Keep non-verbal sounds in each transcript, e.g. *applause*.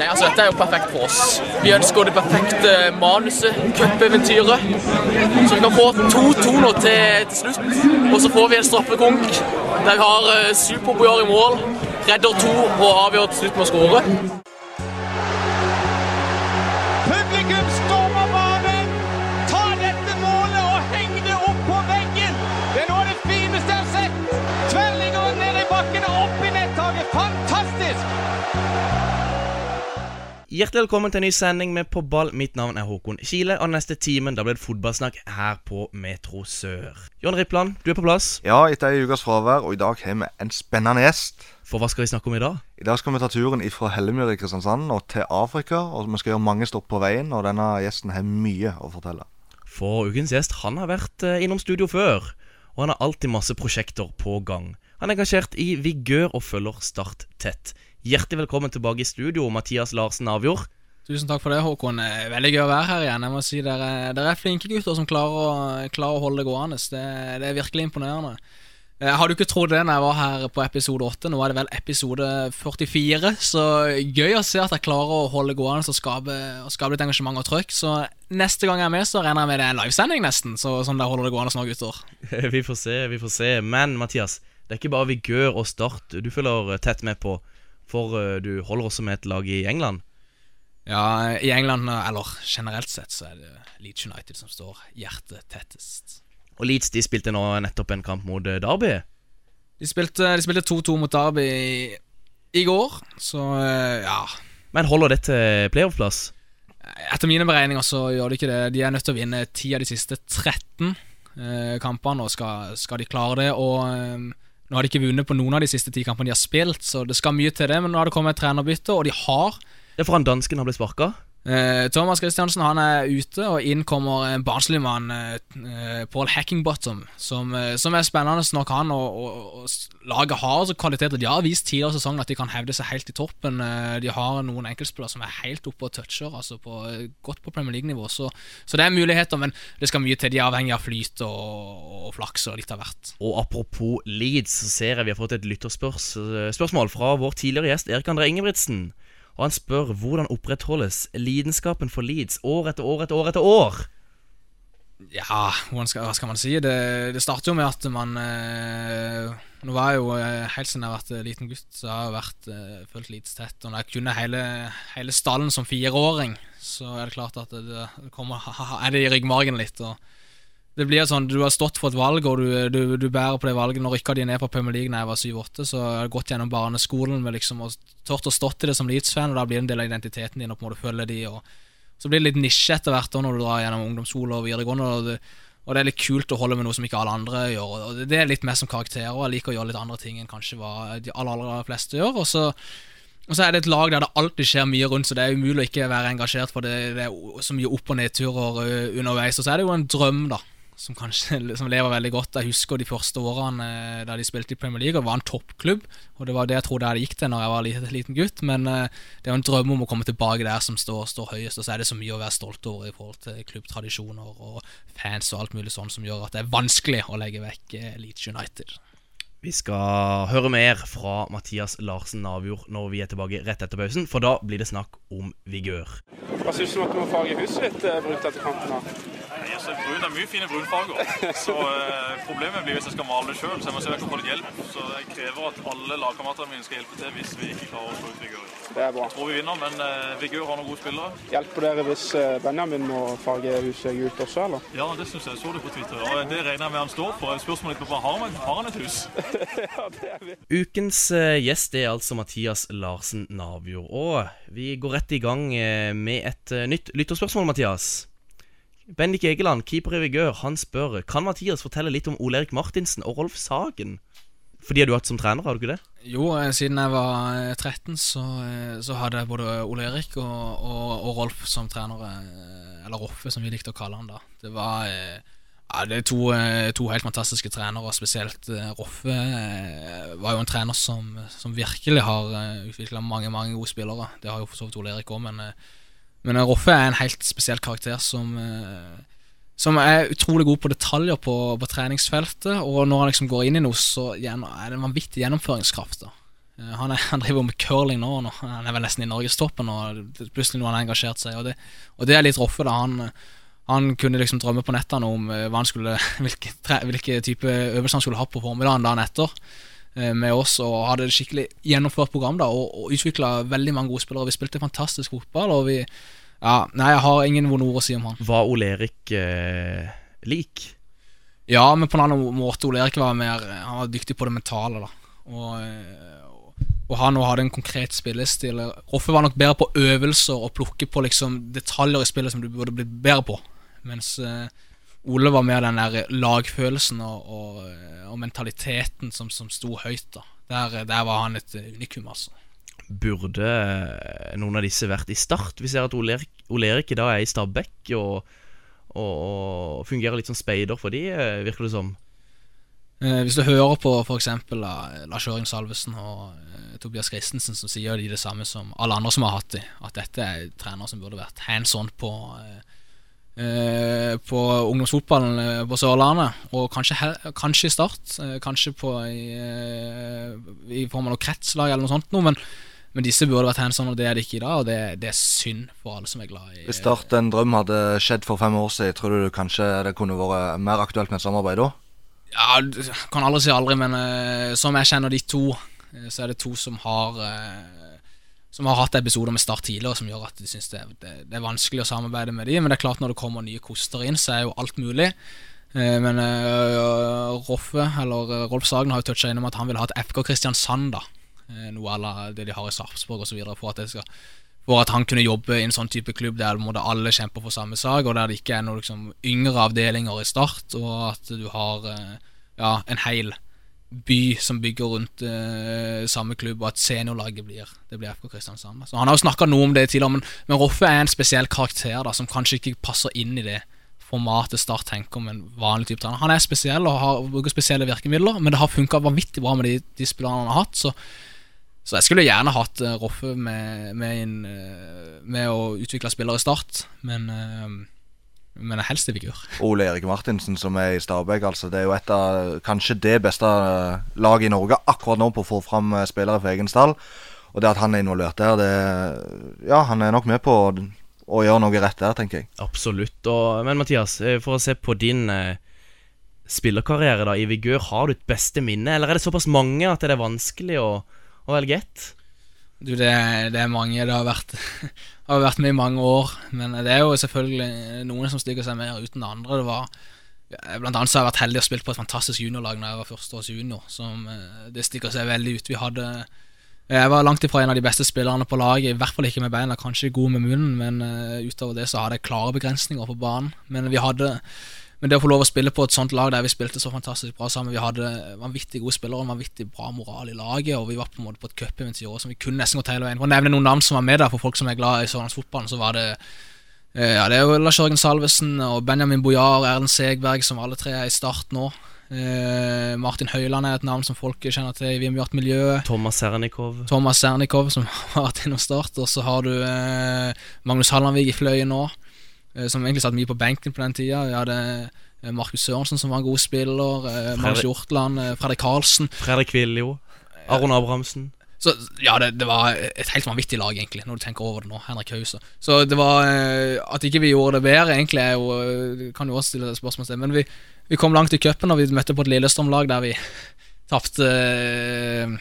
Nei, altså Dette er jo perfekt for oss. Vi ønsker det perfekte manuset, cupeventyret. Så vi kan få 2-2 nå til, til slutt. Og så får vi en straffekonk der vi har uh, Superbojar i mål. Redder to og avgjør til slutt med å skåre. Hjertelig velkommen til en ny sending med På ball. Mitt navn er Håkon Kile, og neste timen da blir det fotballsnakk her på Metro Sør. John Rippland, du er på plass. Ja, etter ei ukes fravær, og i dag har vi en spennende gjest. For hva skal vi snakke om i dag? I dag skal vi ta turen fra Hellemyr i Kristiansand og til Afrika. Og vi skal gjøre mange stopp på veien, og denne gjesten har mye å fortelle. For ukens gjest han har vært eh, innom studio før, og han har alltid masse prosjekter på gang. Han er engasjert i Vigør og følger Start tett. Hjertelig velkommen tilbake i studio, Mathias Larsen Avjord. Tusen takk for det, Håkon. Eh, Veldig gøy å være her igjen. Jeg må si Dere, dere er flinke gutter som klarer å, klarer å holde det gående. Det, det er virkelig imponerende. Jeg hadde jo ikke trodd det når jeg var her på episode 8. Nå er det vel episode 44. Så gøy å se at jeg klarer å holde gående og skape, og skape litt engasjement og trøkk. Så neste gang jeg er med, så regner jeg med det er en livesending, nesten. Så sånn der holder det gående nå, gutter. *laughs* Vi får se, vi får se. Men Mathias, det er ikke bare Vigør og Start du følger tett med på, for eh, du holder også med et lag i England. Ja, i England, eller generelt sett, så er det Leeds United som står hjertet tettest. Og Leeds de spilte nå nettopp en kamp mot eh, Derby. De spilte 2-2 mot Derby i, i går, så eh, ja Men holder det til playoff-plass? Etter mine beregninger så gjør de ikke det. De er nødt til å vinne 10 av de siste 13 eh, kampene, og skal, skal de klare det. Og eh, nå har de ikke vunnet på noen av de siste ti kampene de har spilt, så det skal mye til det. Men nå har det kommet et trenerbytte, og de har Det er for han dansken har blitt sparka. Eh, Thomas Christiansen han er ute, og inn kommer en barnslig mann, eh, Paul Hackingbottom, som, eh, som er spennende nok han. Og, og, Laget har altså kvaliteter. De har vist tidligere i sesongen at de kan hevde seg helt i toppen. De har noen enkeltspillere som er helt oppe og toucher, altså på, godt på Premier League-nivå. Så, så det er muligheter, men det skal mye til. De er avhengig av flyt og, og flaks og litt av hvert. Og apropos Leeds, så ser jeg vi har fått et lytterspørsmål fra vår tidligere gjest Erik André Ingebrigtsen. Og han spør hvordan opprettholdes lidenskapen for Leeds år etter år etter år etter år? Ja, skal, hva skal man si? Det, det starter jo med at man eh, Nå var jeg jo eh, helt siden jeg har vært eh, liten gutt, så har jeg vært eh, fulgt Leeds tett. Og når jeg kunne hele, hele stallen som fireåring, så er det klart at det, det kommer, er det i ryggmargen litt. Og det blir sånn, Du har stått for et valg, og du, du, du bærer på det valget. Nå rykka de ned på Premier League da jeg var 7-8, så jeg har gått gjennom barneskolen med liksom, og tort å stått i det som Leeds-fan, og da blir det en del av identiteten din og på en måte følge de. og Så blir det litt nisje etter hvert når du drar gjennom ungdomsskole og videregående. Og det, og det er litt kult å holde med noe som ikke alle andre gjør. og Det er litt mer som karakterer, og jeg liker å gjøre litt andre ting enn kanskje hva de aller, aller fleste gjør. og så og så er det et lag der det alltid skjer mye rundt, så det er umulig å ikke være engasjert, for det, det er så mye opp- og nedturer underveis. Og så er det jo en drøm, da, som kanskje *laughs* som lever veldig godt. Jeg husker de første årene eh, da de spilte i Premier League, og var en toppklubb. Og det var det jeg trodde jeg gikk til når jeg var liten, *laughs* liten gutt. Men eh, det er jo en drøm om å komme tilbake der som står, står høyest, og så er det så mye å være stolt over i forhold til klubbtradisjoner og fans og alt mulig sånn som gjør at det er vanskelig å legge vekk eh, Leeds United. Vi skal høre mer fra Mathias Larsen Navjord når vi er tilbake rett etter pausen, for da blir det snakk om vigør. Hva syns du om at du må farge huset ditt eh, brunt etter kampen? Nei, altså, brun er mye fine brunfarger. Så eh, problemet blir hvis jeg skal male det sjøl, så jeg må se om jeg kan få litt hjelp. Så jeg krever at alle lagkameratene mine skal hjelpe til hvis vi ikke klarer å slå ut Vigør. Det er bra. Jeg tror vi vinner, men eh, Vigør har noen gode spillere. Hjelper dere hvis eh, Benjamin må farge huset gult også, eller? Ja, det syns jeg. Så det på Twitter. Og det regner jeg med han står for. Spørsmålet er bare har han, har han et hus? *laughs* ja, det er vi. Ukens eh, gjest er altså Mathias Larsen Navjord. Og vi går rett i gang eh, med et nytt lytterspørsmål, Mathias. Bendik Egeland, keeper i Vigør, han spør Kan Mathias fortelle litt om Ole Erik Martinsen og Rolf Sagen. For de har du hatt som trener, har du ikke det? Jo, eh, siden jeg var eh, 13, så, eh, så hadde jeg både Ole Erik og, og, og Rolf som trenere. eh, Eller Roffe, som vi likte å kalle han da. Det var eh, ja, det er to, eh, to helt fantastiske trenere, og spesielt eh, Roffe eh, var jo en trener som, som virkelig har utvikla mange mange gode spillere. Det har jo for så vidt Ole Erik òg, men, eh, men eh, Roffe er en helt spesiell karakter som eh, som er utrolig god på detaljer på, på treningsfeltet. Og når han liksom går inn i noe, så er det en vanvittig gjennomføringskraft. da Eh, Han, er, *laughs* han driver med curling nå, nå. Han er vel nesten i norgestoppen Og Plutselig nå har han engasjert seg, og det, og det er litt roffe, da. Han, han kunne liksom drømme på nettene om *laughs* hvilke, hvilke type øvelser han skulle ha på formiddagen dagen etter med oss, og hadde et skikkelig gjennomført program da, og, og utvikla veldig mange gode spillere. Vi spilte fantastisk fotball, og vi ja, Nei, jeg har ingen vonde ord å si om han. Var Ole Erik eh, lik? Ja, men på en annen måte. Ole Erik var mer Han var dyktig på det mentale, da. Og, eh, og han også hadde en konkret spillestil. Roffe var nok bedre på øvelser og plukke på liksom detaljer i spillet som du burde blitt bedre på. Mens eh, Ole var mer den der lagfølelsen og, og, og mentaliteten som, som sto høyt. da der, der var han et unikum, altså. Burde eh, noen av disse vært i Start? Vi ser at Ole Erik, Ole i dag er i Stabæk og, og, fungerer litt som speider for de, eh, virker det som. Eh, hvis du hører på f.eks. Lars Jørgen Salvesen og eh, Tobias Christensen, som sier de det samme som alle andre som har hatt de, at dette er trenere som burde vært hands on på eh, På ungdomsfotballen eh, på Sørlandet, og kanskje, kanskje i Start. eh, kanskje på i, eh, i form av noe kretslag eller noe sånt noe, men, men disse burde vært hands on, og det er det ikke i dag. Og det, det er synd for alle som er glad i Hvis Start en drøm hadde skjedd for fem år siden, tror du kanskje det kunne vært mer aktuelt med et samarbeid da? Ja, kan aldri si aldri, men eh, som jeg kjenner de to, eh, så er det to som har eh, Som har hatt episoder med Start tidligere som gjør at de syns det, det, det er vanskelig å samarbeide med de Men det er klart når det kommer nye koster inn, så er jo alt mulig. Eh, men eh, Roffe, eller eh, Rolf Sagen, har jo toucha innom at han vil ha et FK Kristiansand, da. Eh, noe à la det de har i Sarpsborg osv. For at for at han kunne jobbe i en sånn type klubb der måtte alle kjemper for samme sak, og der det ikke er noen liksom, yngre avdelinger i start, og at du har ja, en hel by som bygger rundt eh, samme klubb, og at seniorlaget blir Det blir FK Kristiansand. Så Han har jo snakka noe om det tidligere, men, men Roffe er en spesiell karakter da som kanskje ikke passer inn i det formatet Start tenker om en vanlig type trener. Han er spesiell og har, bruker spesielle virkemidler, men det har funka vanvittig bra med de, de spillerne han har hatt. Så så jeg skulle gjerne hatt uh, Roffe med, med, inn, eh, med å utvikle spillere i Start, men, uh, men helst i figur. Ole Erik Martinsen som er i Stabæk, altså. Det er jo et av kanskje det beste eh, laget i Norge akkurat nå på å få fram eh, spillere for egen stall. Og det at han er involvert der, det Ja, han er nok med på å, å gjøre noe rett der, tenker jeg. Absolutt. Og, men Mathias, eh, for å se på din eh, spillerkarriere da i Vigør, har du et beste minne, eller er det såpass mange at det er vanskelig å, å velge ett? Du, det, det er mange. Det har vært, *laughs* har vært med i mange år. Men det er jo selvfølgelig noen som stikker seg mer uten det andre. Det var Blant annet så har jeg vært heldig og spilt på et fantastisk juniorlag Når jeg var førsteårs junior. Som, eh, det stikker seg veldig ut. Vi hadde Jeg var langt ifra en av de beste spillerne på laget. I hvert fall ikke med beina, kanskje god med munnen, men uh, utover det så hadde jeg klare begrensninger på banen. Men vi hadde men det å få lov å spille på et sånt lag der vi spilte så fantastisk bra sammen Vi hadde vanvittig gode spillere og vanvittig bra moral i laget, og vi var på en måte på et cupeventyr som vi kunne nesten gått hele veien. For å nevne noen navn som var med der, for folk som er glad i sørlandsfotballen, så var det eh, Ja, det er jo Lars Jørgen Salvesen og Benjamin Bojar og Erlend Segberg, som alle tre er i start nå. Eh, Martin Høiland er et navn som folk kjenner til i Vimjart-miljøet. Thomas Sernikov. Thomas Sernikov, som *laughs* har vært innom Start. Og så har du eh, Magnus Hallandvik i fløyen nå, som egentlig satt mye på benken på den tida. Vi hadde eh, Markus Sørensen, som var en god spiller. Eh, Magnus Hjortland, eh, Fredrik Karlsen. Fredrik Viljo. Aron Abrahamsen. Så ja, det, det var et helt vanvittig lag, egentlig, når du tenker over det nå. Henrik Hause. Så det var eh, At ikke vi gjorde det bedre, egentlig, jo eh, Kan jo også stille spørsmål til. Men vi, vi kom langt i cupen, og vi møtte på et Lillestrøm-lag der vi tapte eh,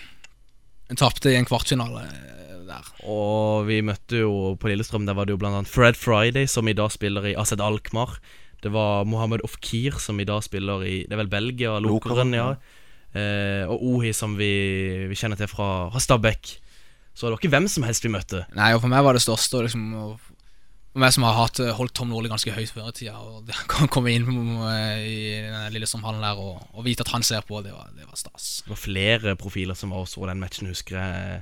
Tapte i en kvartfinale eh, der. Og vi møtte jo på Lillestrøm, der var det jo blant annet Fred Friday, som i dag spiller i Asset Alkmaar. Det var Mohammed Ofkir, som i dag spiller i Det er vel Belgia, Lokeren, ja. Eh, og Ohi, som vi, vi kjenner til fra, fra Stabæk. Så det var ikke hvem som helst vi møtte. Nei, og for meg var det største liksom, For meg som har hatt, eh, holdt Tom Nordli ganske høyt før i tida, og det *laughs* kan komme inn eh, i den Lillestrøm-hallen der og, og vite at han ser på, det var, det var stas. Det var flere profiler som var og så den matchen, husker jeg.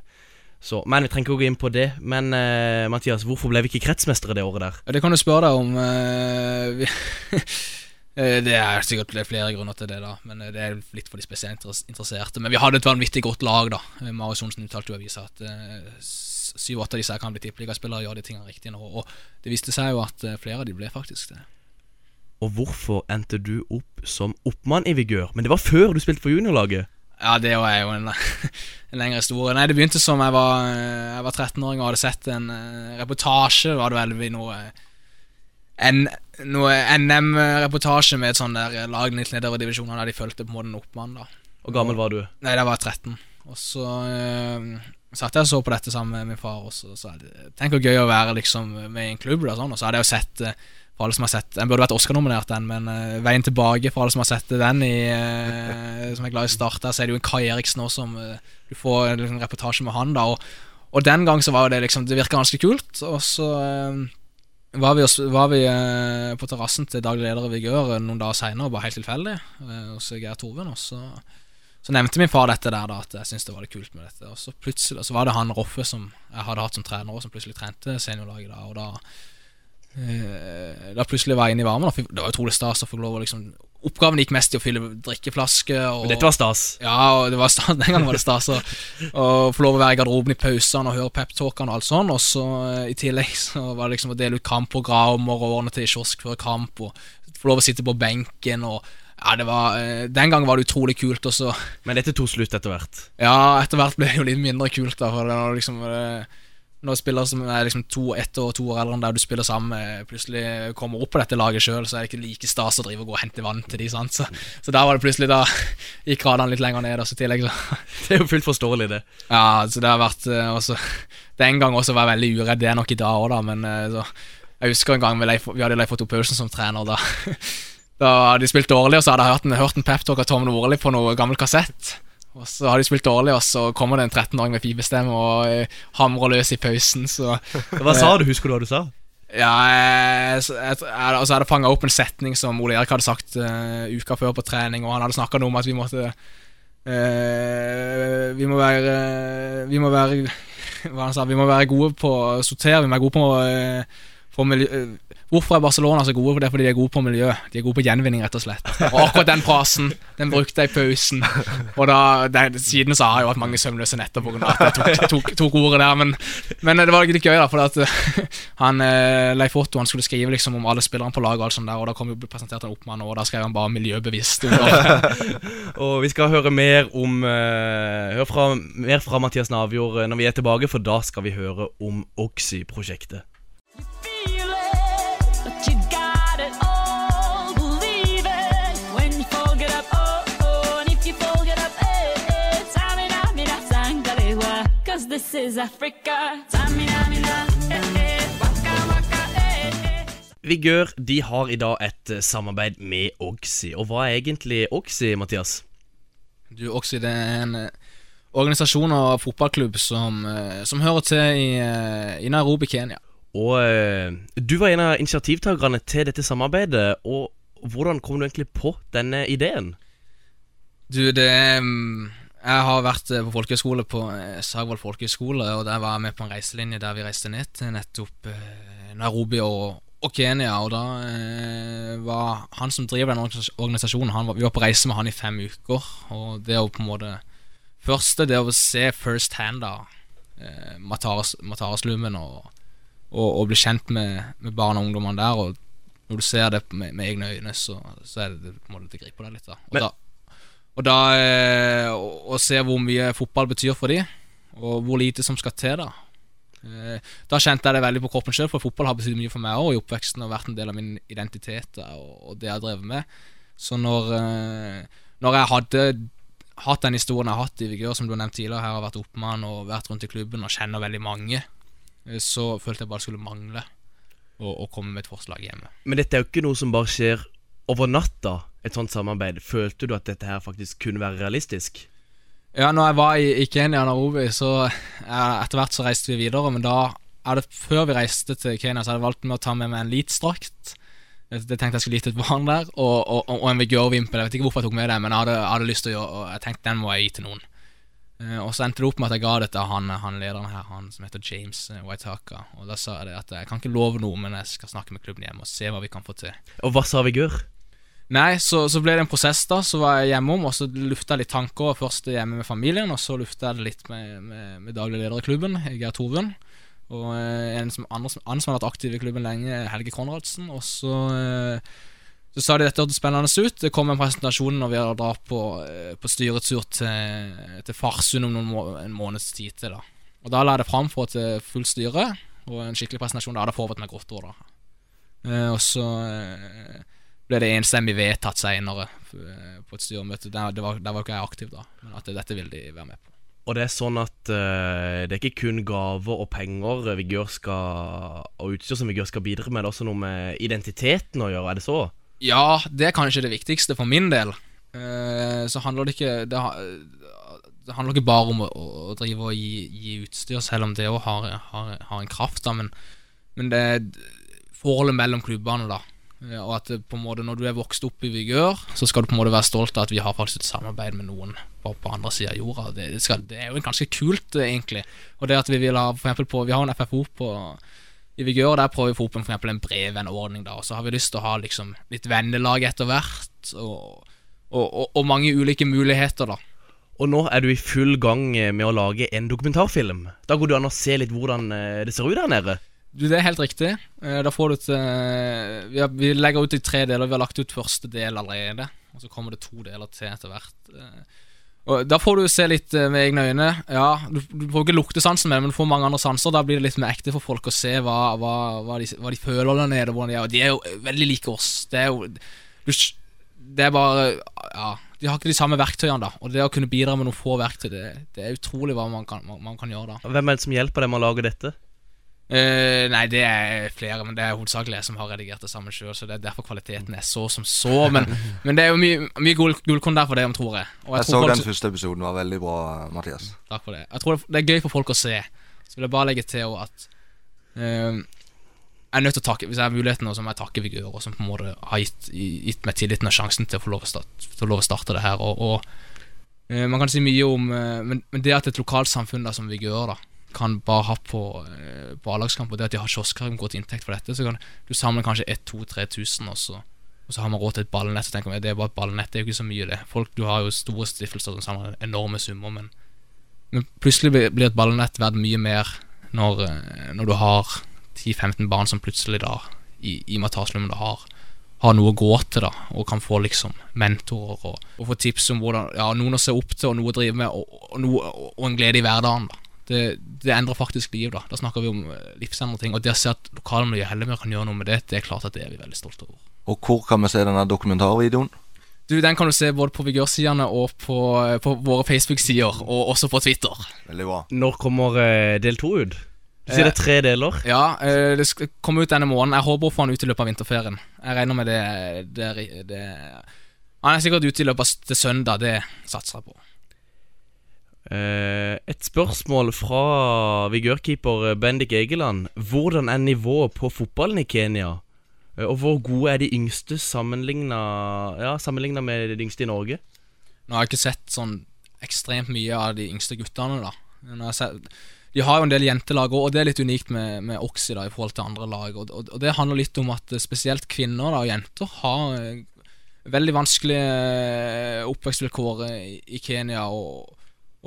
Så, men vi trenger ikke å gå inn på det. Men uh, Mathias, hvorfor ble vi ikke kretsmestere det året der? Det kan du spørre deg om. Uh, *laughs* det er sikkert er flere grunner til det, da men det er litt for de spesielt interesserte. Men vi hadde et vanvittig godt lag, da. Marius Johnsen uttalte jo i avisa at s- syv-åtte av disse her kan bli tippeligaspillere og gjøre de tingene riktig nå. Og det viste seg jo at flere av de ble faktisk det. Og hvorfor endte du opp som oppmann i Vigør? Men det var før du spilte for juniorlaget. Ja, det er jo en, *laughs* en lengre historie. Nei, Det begynte som jeg var, jeg var 13-åring og hadde sett en uh, reportasje. Var det vel noe en, noe NM-reportasje med et sånt der eh, lag litt nedover divisjonene der de fulgte på en måte en oppmann. da Hvor gammel var du? Nei, da var jeg 13. Og så øh, satt jeg og så på dette sammen med min far. Og så sa jeg tenk hvor gøy å være liksom med i en klubb. Og sånn Og så hadde jeg jo sett for alle som har sett Den burde vært Oscar-nominert, den, men uh, Veien tilbake for alle som har sett den, i, uh, som er glad i Start, der så er det jo en Kai Eriksen også, som uh, du får en liksom, reportasje med han, da. Og, og, den gang så var det liksom Det virka ganske kult, og så var vi, var vi på terrassen til daglig leder i Vigør noen dager seinere, bare helt tilfeldig, hos Geir Torven, og så så nevnte min far dette der da at jeg syntes det var litt kult med dette. Og så plutselig så var det han Roffe som jeg hadde hatt som trener, og som plutselig trente seniorlaget da. Og da da plutselig var jeg inne i varmen. Det var utrolig stas å få lov å liksom Oppgaven gikk mest i å fylle drikkeflasker. Men dette var stas? Ja, og det var stas, *laughs* den gangen var det stas. Å få lov å være i garderoben i pausene og høre peptalkene og alt sånn. Og så eh, i tillegg så var det liksom å dele ut kampprogrammer og ordne til kiosk før kamp. Og få lov å sitte på benken og ja, det var eh, Den gangen var det utrolig kult. Også. Men dette tok slutt etter hvert? Ja, etter hvert ble det jo litt mindre kult. da For det var liksom det, når spillere som er liksom to, ett og to år eldre enn deg, du spiller sammen plutselig kommer opp på dette laget sjøl, så er det ikke like stas å drive og gå og hente vann til de, sant? Så, så da var det plutselig Da gikk gradene litt lenger ned. Også, tillegg, så. *laughs* Det er jo fullt forståelig, det. Ja, så det har vært eh, også, Den gang også var jeg veldig uredd. Det er nok i dag òg, da, men eh, så, Jeg husker en gang vi, vi hadde Leif Otto Paulsen som trener. Da *laughs* Da de spilt dårlig, og så hadde jeg hørt en, hørt en peptalk av Tom Nordli på noe gammel kassett. Og så har de spilt dårlig, og så kommer det en 13-åring med pipestemme og uh, hamrer løs i pausen, så *laughs* Hva sa du? Husker du hva du sa? Ja, jeg, jeg, jeg, altså hadde fanga opp en setning som Ole Erik hadde sagt uh, uka før på trening, og han hadde snakka noe om at vi måtte uh, Vi må være Vi må være *laughs* Hva han sa Vi må være gode på å sortere, vi må være gode på å uh, Hvorfor er Barcelona så gode? Det er fordi de er gode på miljø. De er gode på gjenvinning, rett og slett. Og akkurat den frasen Den brukte jeg i pausen. Og da, der, Siden så har jeg jo hatt mange søvnløse netter pga. at jeg tok, tok, tok, ordet der. Men, men, det var litt gøy, da. For at han, eh, Leif Otto han skulle skrive liksom om alle spillerne på laget, og alt sånt der Og da kom jo presentert en oppmann, og da skrev han bare 'miljøbevisst'. *laughs* og vi skal høre mer om Hør fra, mer fra Mathias Navjord når vi er tilbake, for da skal vi høre om Oxy-prosjektet. This is Africa. Vigør de har i dag et eh, samarbeid med Oxy. Og hva er egentlig Oxy, Mathias? Du, Oxy det er en eh, organisasjon og fotballklubb som, eh, som hører til i, i, Nairobi, Kenya. Og du var en av initiativtakerne til dette samarbeidet. Og hvordan kom du egentlig på denne ideen? Du, det mm, jeg har vært eh, på folkehøyskole på eh, Sagvold folkehøyskole, og der var jeg med på en reiselinje der vi reiste ned til nettopp eh, Nairobi og, og Kenya. Og da eh, var han som driver den organisasjonen, han var, vi var på reise med han i fem uker. Og det å på en måte Første, det å se first hand da eh, Matareslummen og, og, og, bli kjent med, med barn og ungdommene der. Og når du ser det med, med egne øyne, så, så er det, måte, det griper deg litt. da Og Men, da og da eh, Å se hvor mye fotball betyr for dem, og hvor lite som skal til, da. Eh, da kjente jeg det veldig på kroppen sjøl, for fotball har betydd mye for meg òg i oppveksten og vært en del av min identitet og det jeg har drevet med. Så når, eh, når jeg hadde hatt den historien jeg har hatt i Vigør, som du har nevnt tidligere, her har vært oppmann og vært rundt i klubben og kjenner veldig mange, så følte jeg bare det skulle mangle å komme med et forslag hjemme. Men dette er jo ikke noe som bare skjer over natta? Et sånt samarbeid, følte du at dette her faktisk kunne være realistisk? Ja, når jeg var i, i Kenya og Nairobi, så ja, etter hvert så reiste vi videre. Men da det før vi reiste til Kenya, så hadde jeg valgt med å ta med meg en Leeds-drakt. Det, det tenkte jeg skulle gitt et barn der, og, og, og en vigørvimpel. Jeg vet ikke hvorfor jeg tok med det, men jeg hadde, hadde lyst til å gjøre Og jeg tenkte den må jeg gi til noen. Uh, og så endte det opp med at jeg ga det til han, han lederen her, han som heter James uh, Whitehaka. Og da sa jeg det at jeg kan ikke love noe, men jeg skal snakke med klubben hjemme og se hva vi kan få til. Og hva sa Vigør? Nei, så, så, ble det en prosess, da. Så var jeg hjemom, og så lufta jeg litt tanker. Først hjemme med familien, og så lufta jeg det litt med, med, med daglig leder i klubben, Geir Torvund. Og eh, en som, andre, andre som har vært aktiv i klubben lenge, Helge Konradsen. Og så, eh, Så sa de dette hørtes spennende ut. Det kom en presentasjon når vi hadde dratt på, eh, på styretur til, til Farsund om må, en måneds tid til. da Og da la jeg det fram for eh, fullt styre, og en skikkelig presentasjon. Da hadde jeg forberedt meg godt over da. Og så ble det enstemmig vedtatt seinere på et styremøte. Der, det var, der var ikke jeg aktiv da, men at dette ville de være med på. Og det er sånn at uh, det er ikke kun gaver og penger Vigør skal, og utstyr som Vigør skal bidra med, det er også noe med identiteten å gjøre, er det så? Ja, det er kanskje det viktigste for min del. Uh, så handler det ikke Det, det handler ikke bare om å, å drive og gi, gi utstyr, selv om det òg har, har, har en kraft, da, men, men det forholdet mellom klubbene, da. Eh, Og at på en måte når du er vokst opp i Vigør, så skal du på en måte være stolt av at vi har faktisk et samarbeid med noen på, på andre sida av jorda. Det, det, skal, det er jo ganske kult, eh, egentlig. Og det at vi vil ha for eksempel på Vi har en FFO på i Vigør, der prøver vi å få opp en, for en brevvennordning. Og så har vi lyst til å ha liksom litt vennelag etter hvert, og, og, og, og mange ulike muligheter, da. Og nå er du i full gang eh, med å lage en dokumentarfilm. Da går det an å se litt hvordan eh, det ser ut der nede. Du, Det er helt riktig. Eh, Da får du et eh, vi, har, vi legger ut i tre deler. Vi har lagt ut første del allerede. Og så kommer det to deler til etter hvert. Eh, Og Da får du se litt med egne øyne. Ja, Du, du får ikke luktesansen med det, men du får mange andre sanser. Da blir det litt mer ekte for folk å se hva, hva, hva, de, hva de føler der nede. Hvordan de er. Og de er jo veldig like oss. Det er jo du, Det er bare Ja. De har ikke de samme verktøyene, da. Og det å kunne bidra med noen få verktøy, det, det er utrolig hva man kan, man kan gjøre da. Hvem er det som hjelper deg med å lage dette? Eh, nei, det er flere, men det er hovedsakelig jeg som har redigert det sammen sjøl. Så det er derfor kvaliteten er så som så. Men, *laughs* men det er jo mye, mye gull- gullkorn der for det, tror jeg. Og Jeg tror så den første episoden, var veldig bra, Mathias. Takk for det. Jeg tror det, er gøy for folk å se. Så vil jeg bare legge til at uh, Jeg er nødt til å takke Hvis jeg har muligheten, så må jeg takke Vigør, som på en måte har gitt, gitt meg tilliten og sjansen til å få lov å starte, lov å starte det her. Og, og uh, Man kan si mye om men, men det at et lokalsamfunn da, som Vigør da kan bare ha på, eh, på A-lagskamp, og det at de har kiosker med godt inntekt for dette, så kan du samle kanskje 1000-3000, og så og så har man råd til et ballnett. Så tenker man, det er bare et ballnett, det er jo ikke så mye, det. Folk, Du har jo store stiftelser som samler enorme summer, men, men plutselig blir- et ballnett verdt mye mer når, eh, når du har 10-15 barn som plutselig da, i, i Matarslummen, da har har noe å gå til, da, og kan få liksom mentorer og, og få tips om hvordan, ja, noen å se opp til, og noe å drive med, og, og, noe, og en glede i hverdagen. da det, det endrer faktisk liv. Da Da snakker vi om eh, livsendrende ting. Og det å se at lokalmiljøet Hellemyr kan gjøre noe med det, det er klart at det er vi veldig stolte over. Og hvor kan vi se denne dokumentarvideoen? Du, Den kan du se både på Vigør-sidene og på, eh, på våre Facebook-sider, og også på Twitter. Veldig bra. Når kommer eh, del to ut? Du sier det er tre deler. Ja, eh, det skal komme ut denne måneden. Jeg håper å få den ut i løpet av vinterferien. Jeg regner med det, det, det Han er sikkert ute i løpet av til søndag, det satser jeg på. Eh, et spørsmål fra vigørkeeper Bendik Egeland. Hvordan er nivået på fotballen i Kenya? Eh, og hvor gode er de yngste sammenligna ja, sammenlignet med de yngste i Norge? Nå har jeg ikke sett sånn ekstremt mye av de yngste guttene, da. Har sett, de har jo en del jentelag òg, og det er litt unikt med, med Oxy da, i forhold til andre lag. Og, og, og det handler litt om at eh, spesielt kvinner da, og jenter har eh, veldig vanskelige eh, oppvekstvilkår eh, i, i Kenya. Og,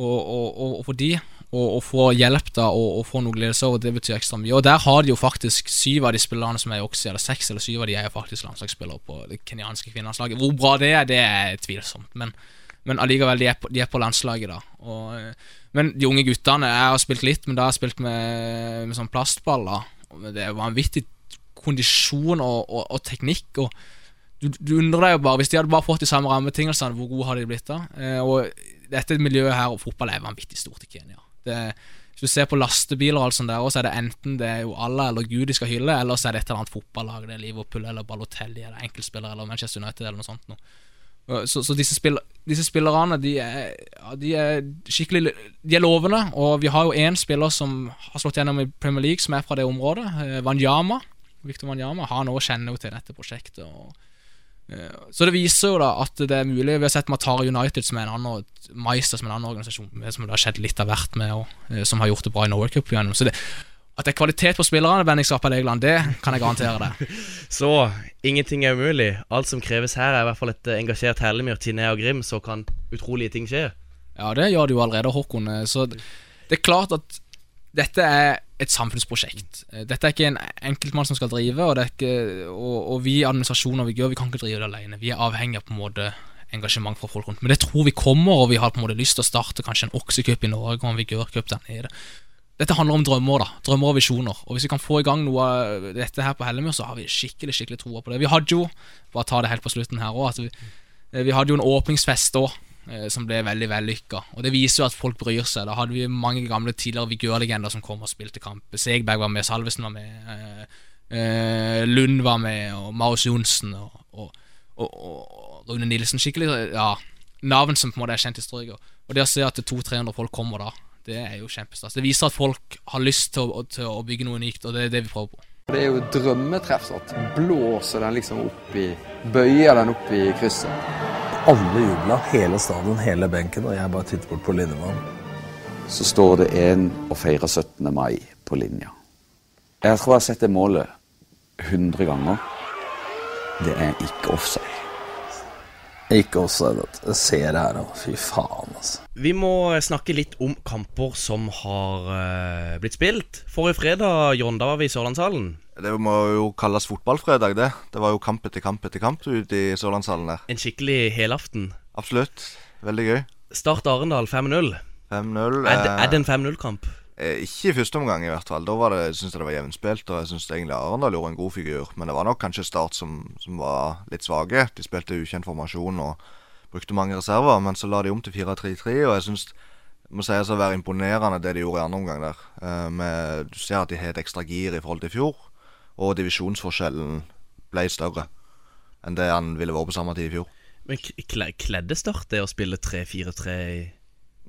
og, og, og, for de å få hjelp da og, og få noe glede over, det betyr ekstra mye. Og der har de jo faktisk syv av de spillerne som er i Oxy, eller seks eller syv av de er jo faktisk landslagsspillere på det kenyanske kvinnelandslaget. Hvor bra det er, det er tvilsomt. Men, men allikevel, de er, på, de er på landslaget, da. Og, eh, men de unge guttene Jeg har spilt litt, men da har jeg spilt med, med sånn plastball. da Det er vanvittig kondisjon og, og, og teknikk. Og du, du undrer deg jo bare Hvis de hadde bare fått de samme rammebetingelsene, hvor gode hadde de blitt da? Eh, og dette miljøet her, og fotball, er vanvittig stort i Kenya. Det, hvis du ser på lastebiler og alt sånt der, så er det enten det er jo Allah eller Gud de skal hylle, eller så er det et eller annet fotballag. Det er Liverpool eller Balotelli eller enkeltspillere eller Manchester United eller noe sånt. Noe. Så, så disse, spiller, disse spillerne de er, de er skikkelig De er lovende, og vi har jo én spiller som har slått gjennom i Premier League, som er fra det området. Vanyama Wanyama. Victor Wanyama. Han òg kjenner jo til dette prosjektet. Og, eh, så det viser jo da at det er mulig. Vi har sett Matara United, som er en annen Meister, som er en annen organisasjon som det har skjedd litt av hvert med, og, eh, som har gjort det bra i Norway Cup igjennom. Så det, at det er kvalitet på spillerne, det kan jeg garantere deg. *laughs* Så ingenting er umulig. Alt som kreves her, er i hvert fall et eh, engasjert Hellemyr, Tinea og Grim, så kan utrolige ting skje. Ja, det gjør det jo allerede, Håkon. Eh, Så det det er klart at dette er et samfunnsprosjekt. Eh, Dette er ikke en enkeltmann som skal drive, og, ikke, og, og vi i administrasjonen vi gjør, vi kan ikke drive det alene. Vi er avhengig av på en måte engasjement fra folk rundt. Men det tror vi kommer, og vi har på en måte lyst til å starte kanskje en oksecup i Norge og en vigørcup der nede. Dette handler om drømmer, da. Drømmer og visjoner. Og hvis vi kan få i gang noe av dette her på Hellemyr, så har vi skikkelig skikkelig troa på det. Vi hadde jo, bare ta det helt på slutten her òg, vi, eh, vi hadde jo en åpningsfest òg. Som ble veldig vellykka. Og det viser jo at folk bryr seg. Da hadde vi mange gamle tidligere vigørlegender som kom og spilte kamp. Segberg var med, Salvesen var med, eh, eh, Lund var med, og Marius Johnsen og, og, og, og Rune Nilsen. Skikkelig ja, navn som på en måte er kjent i strøket. Og det å se at 200-300 folk kommer da, det er jo kjempestas. Det viser at folk har lyst til å, til å bygge noe unikt, og det er det vi prøver på. Det er jo drømmetreff. Blåser den liksom opp i Bøyer den opp i krysset. Alle jubla, hele stadion, hele benken, og jeg bare titter bort på linjemannen. Så står det en og feirer 17. mai på linja. Jeg tror jeg har sett det målet 100 ganger. Det er ikke offside. Ikke også det. Jeg ser det her nå. Fy faen, altså. Vi må snakke litt om kamper som har eh, blitt spilt. Forrige fredag, John, da var vi i Sørlandshallen. Det må jo kalles fotballfredag, det. Det var jo kamp etter kamp etter kamp ute i Sørlandshallen der. En skikkelig helaften. Absolutt. Veldig gøy. Start Arendal 5-0. 5-0. Er, det- er det en 5-0-kamp? Eh, Ikke i første omgang, i hvert fall. Da var det, synes jeg det var jevnspilt, og jeg syns egentlig Arendal gjorde en god figur. Men det var nok kanskje Start som, som var litt svake. De spilte ukjent formasjon og brukte mange reserver, men så la de om til 4-3-3, og jeg syns må sies å være imponerende det de gjorde i andre omgang der. Eh, med, du ser at de har et ekstra gir i forhold til i fjor, og divisjonsforskjellen ble større enn det han ville vært på samme tid i fjor. Men kledde Start det å spille 3-4-3 i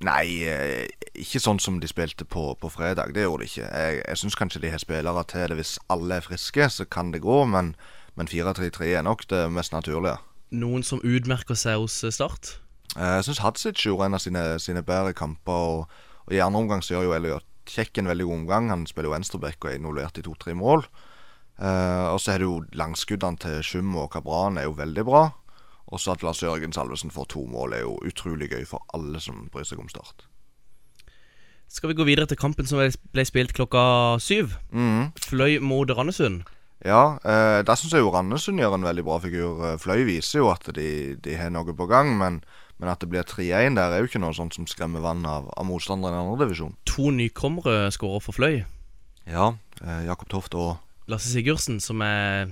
Nei, eh, ikke sånn som de spilte på, på fredag. Det gjorde de ikke. Jeg, jeg syns kanskje de har spillere til det. Hvis alle er friske, så kan det gå, men, men 4-3-3 er nok det mest naturlige. noen som utmerker seg hos eh, Start? Eh, Jeg syns Hadzic gjorde en av sine, sine bedre kamper. Og, og I andre omgang så gjør jo Elliot Kjekk en veldig god omgang. Han spiller jo venstreback og er involvert i to-tre mål. Eh, og så er det jo langskuddene til Schum og Kabran er jo veldig bra. Og så at Lars Jørgen Salvesen får to mål, er jo utrolig gøy for alle som bryr seg om Start. Skal vi gå videre til kampen som ble spilt klokka syv? Mhm. Fløy mot Randesund. Ja, eh, der syns jeg jo Randesund gjør en veldig bra figur. Eh, Fløy viser jo at de, de har noe på gang, men, men at det blir 3-1 der, er jo ikke noe sånt som skremmer vann av, av motstanderen i andre divisjon. To nykommere skårer for Fløy. Ja, eh, Jakob Toft og Lasse Sigurdsen, som er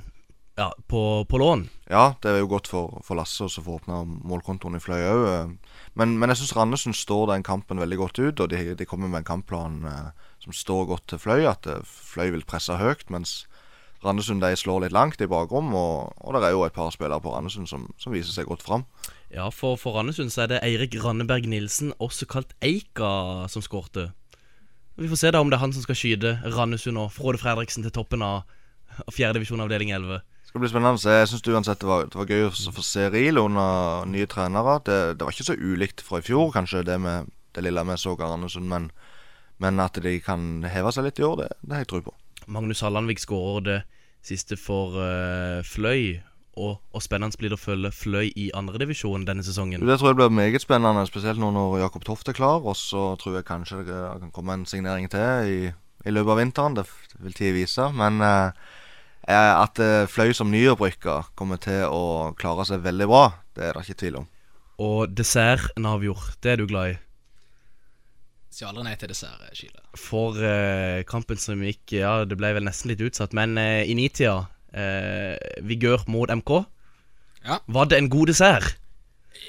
ja, på, på lån. Ja, det er jo godt for, for Lasse å få åpna målkontoen i Fløy òg. Men, men jeg syns Randesund står den kampen veldig godt ut, og de, de kommer med en kampplan eh, som står godt til Fløy. At eh, Fløy vil presse høyt, mens Randesund de slår litt langt i bakrom. Og, og det er jo et par spillere på Randesund som, som viser seg godt fram. Ja, for, for Randesund så er det Eirik Ranneberg Nilsen, også kalt Eika, som skårte. Vi får se da om det er han som skal skyte Randesund og Frode Fredriksen til toppen av av fjerdedivisjon avdeling 11. Det skal bli spennende. Jeg syns uansett det var, det var gøy å få se Ril under nye trenere. Det, det var ikke så ulikt fra i fjor, kanskje, det med det lille vi så av Randesund. Men, men at de kan heve seg litt i år, det, det har jeg tro på. Magnus Hallandvik skårer det siste for uh, Fløy. Og, og spennende blir det å følge Fløy i andredivisjon denne sesongen. Det tror jeg blir meget spennende, spesielt nå når Jakob Toft er klar. Og så tror jeg kanskje det kan komme en signering til i, i løpet av vinteren. Det vil tid vise. Men eh, eh, at eh, Fløy som nyopprykka kommer til å klare seg veldig bra, det er det ikke tvil om. Og dessert, Navjord, det er du glad i. Sier aldri nei til dessert, Kile. For eh, kampen som gikk Ja, det ble vel nesten litt utsatt, men eh, i nitida eh, Vigør mot MK. Ja. Var det en god dessert?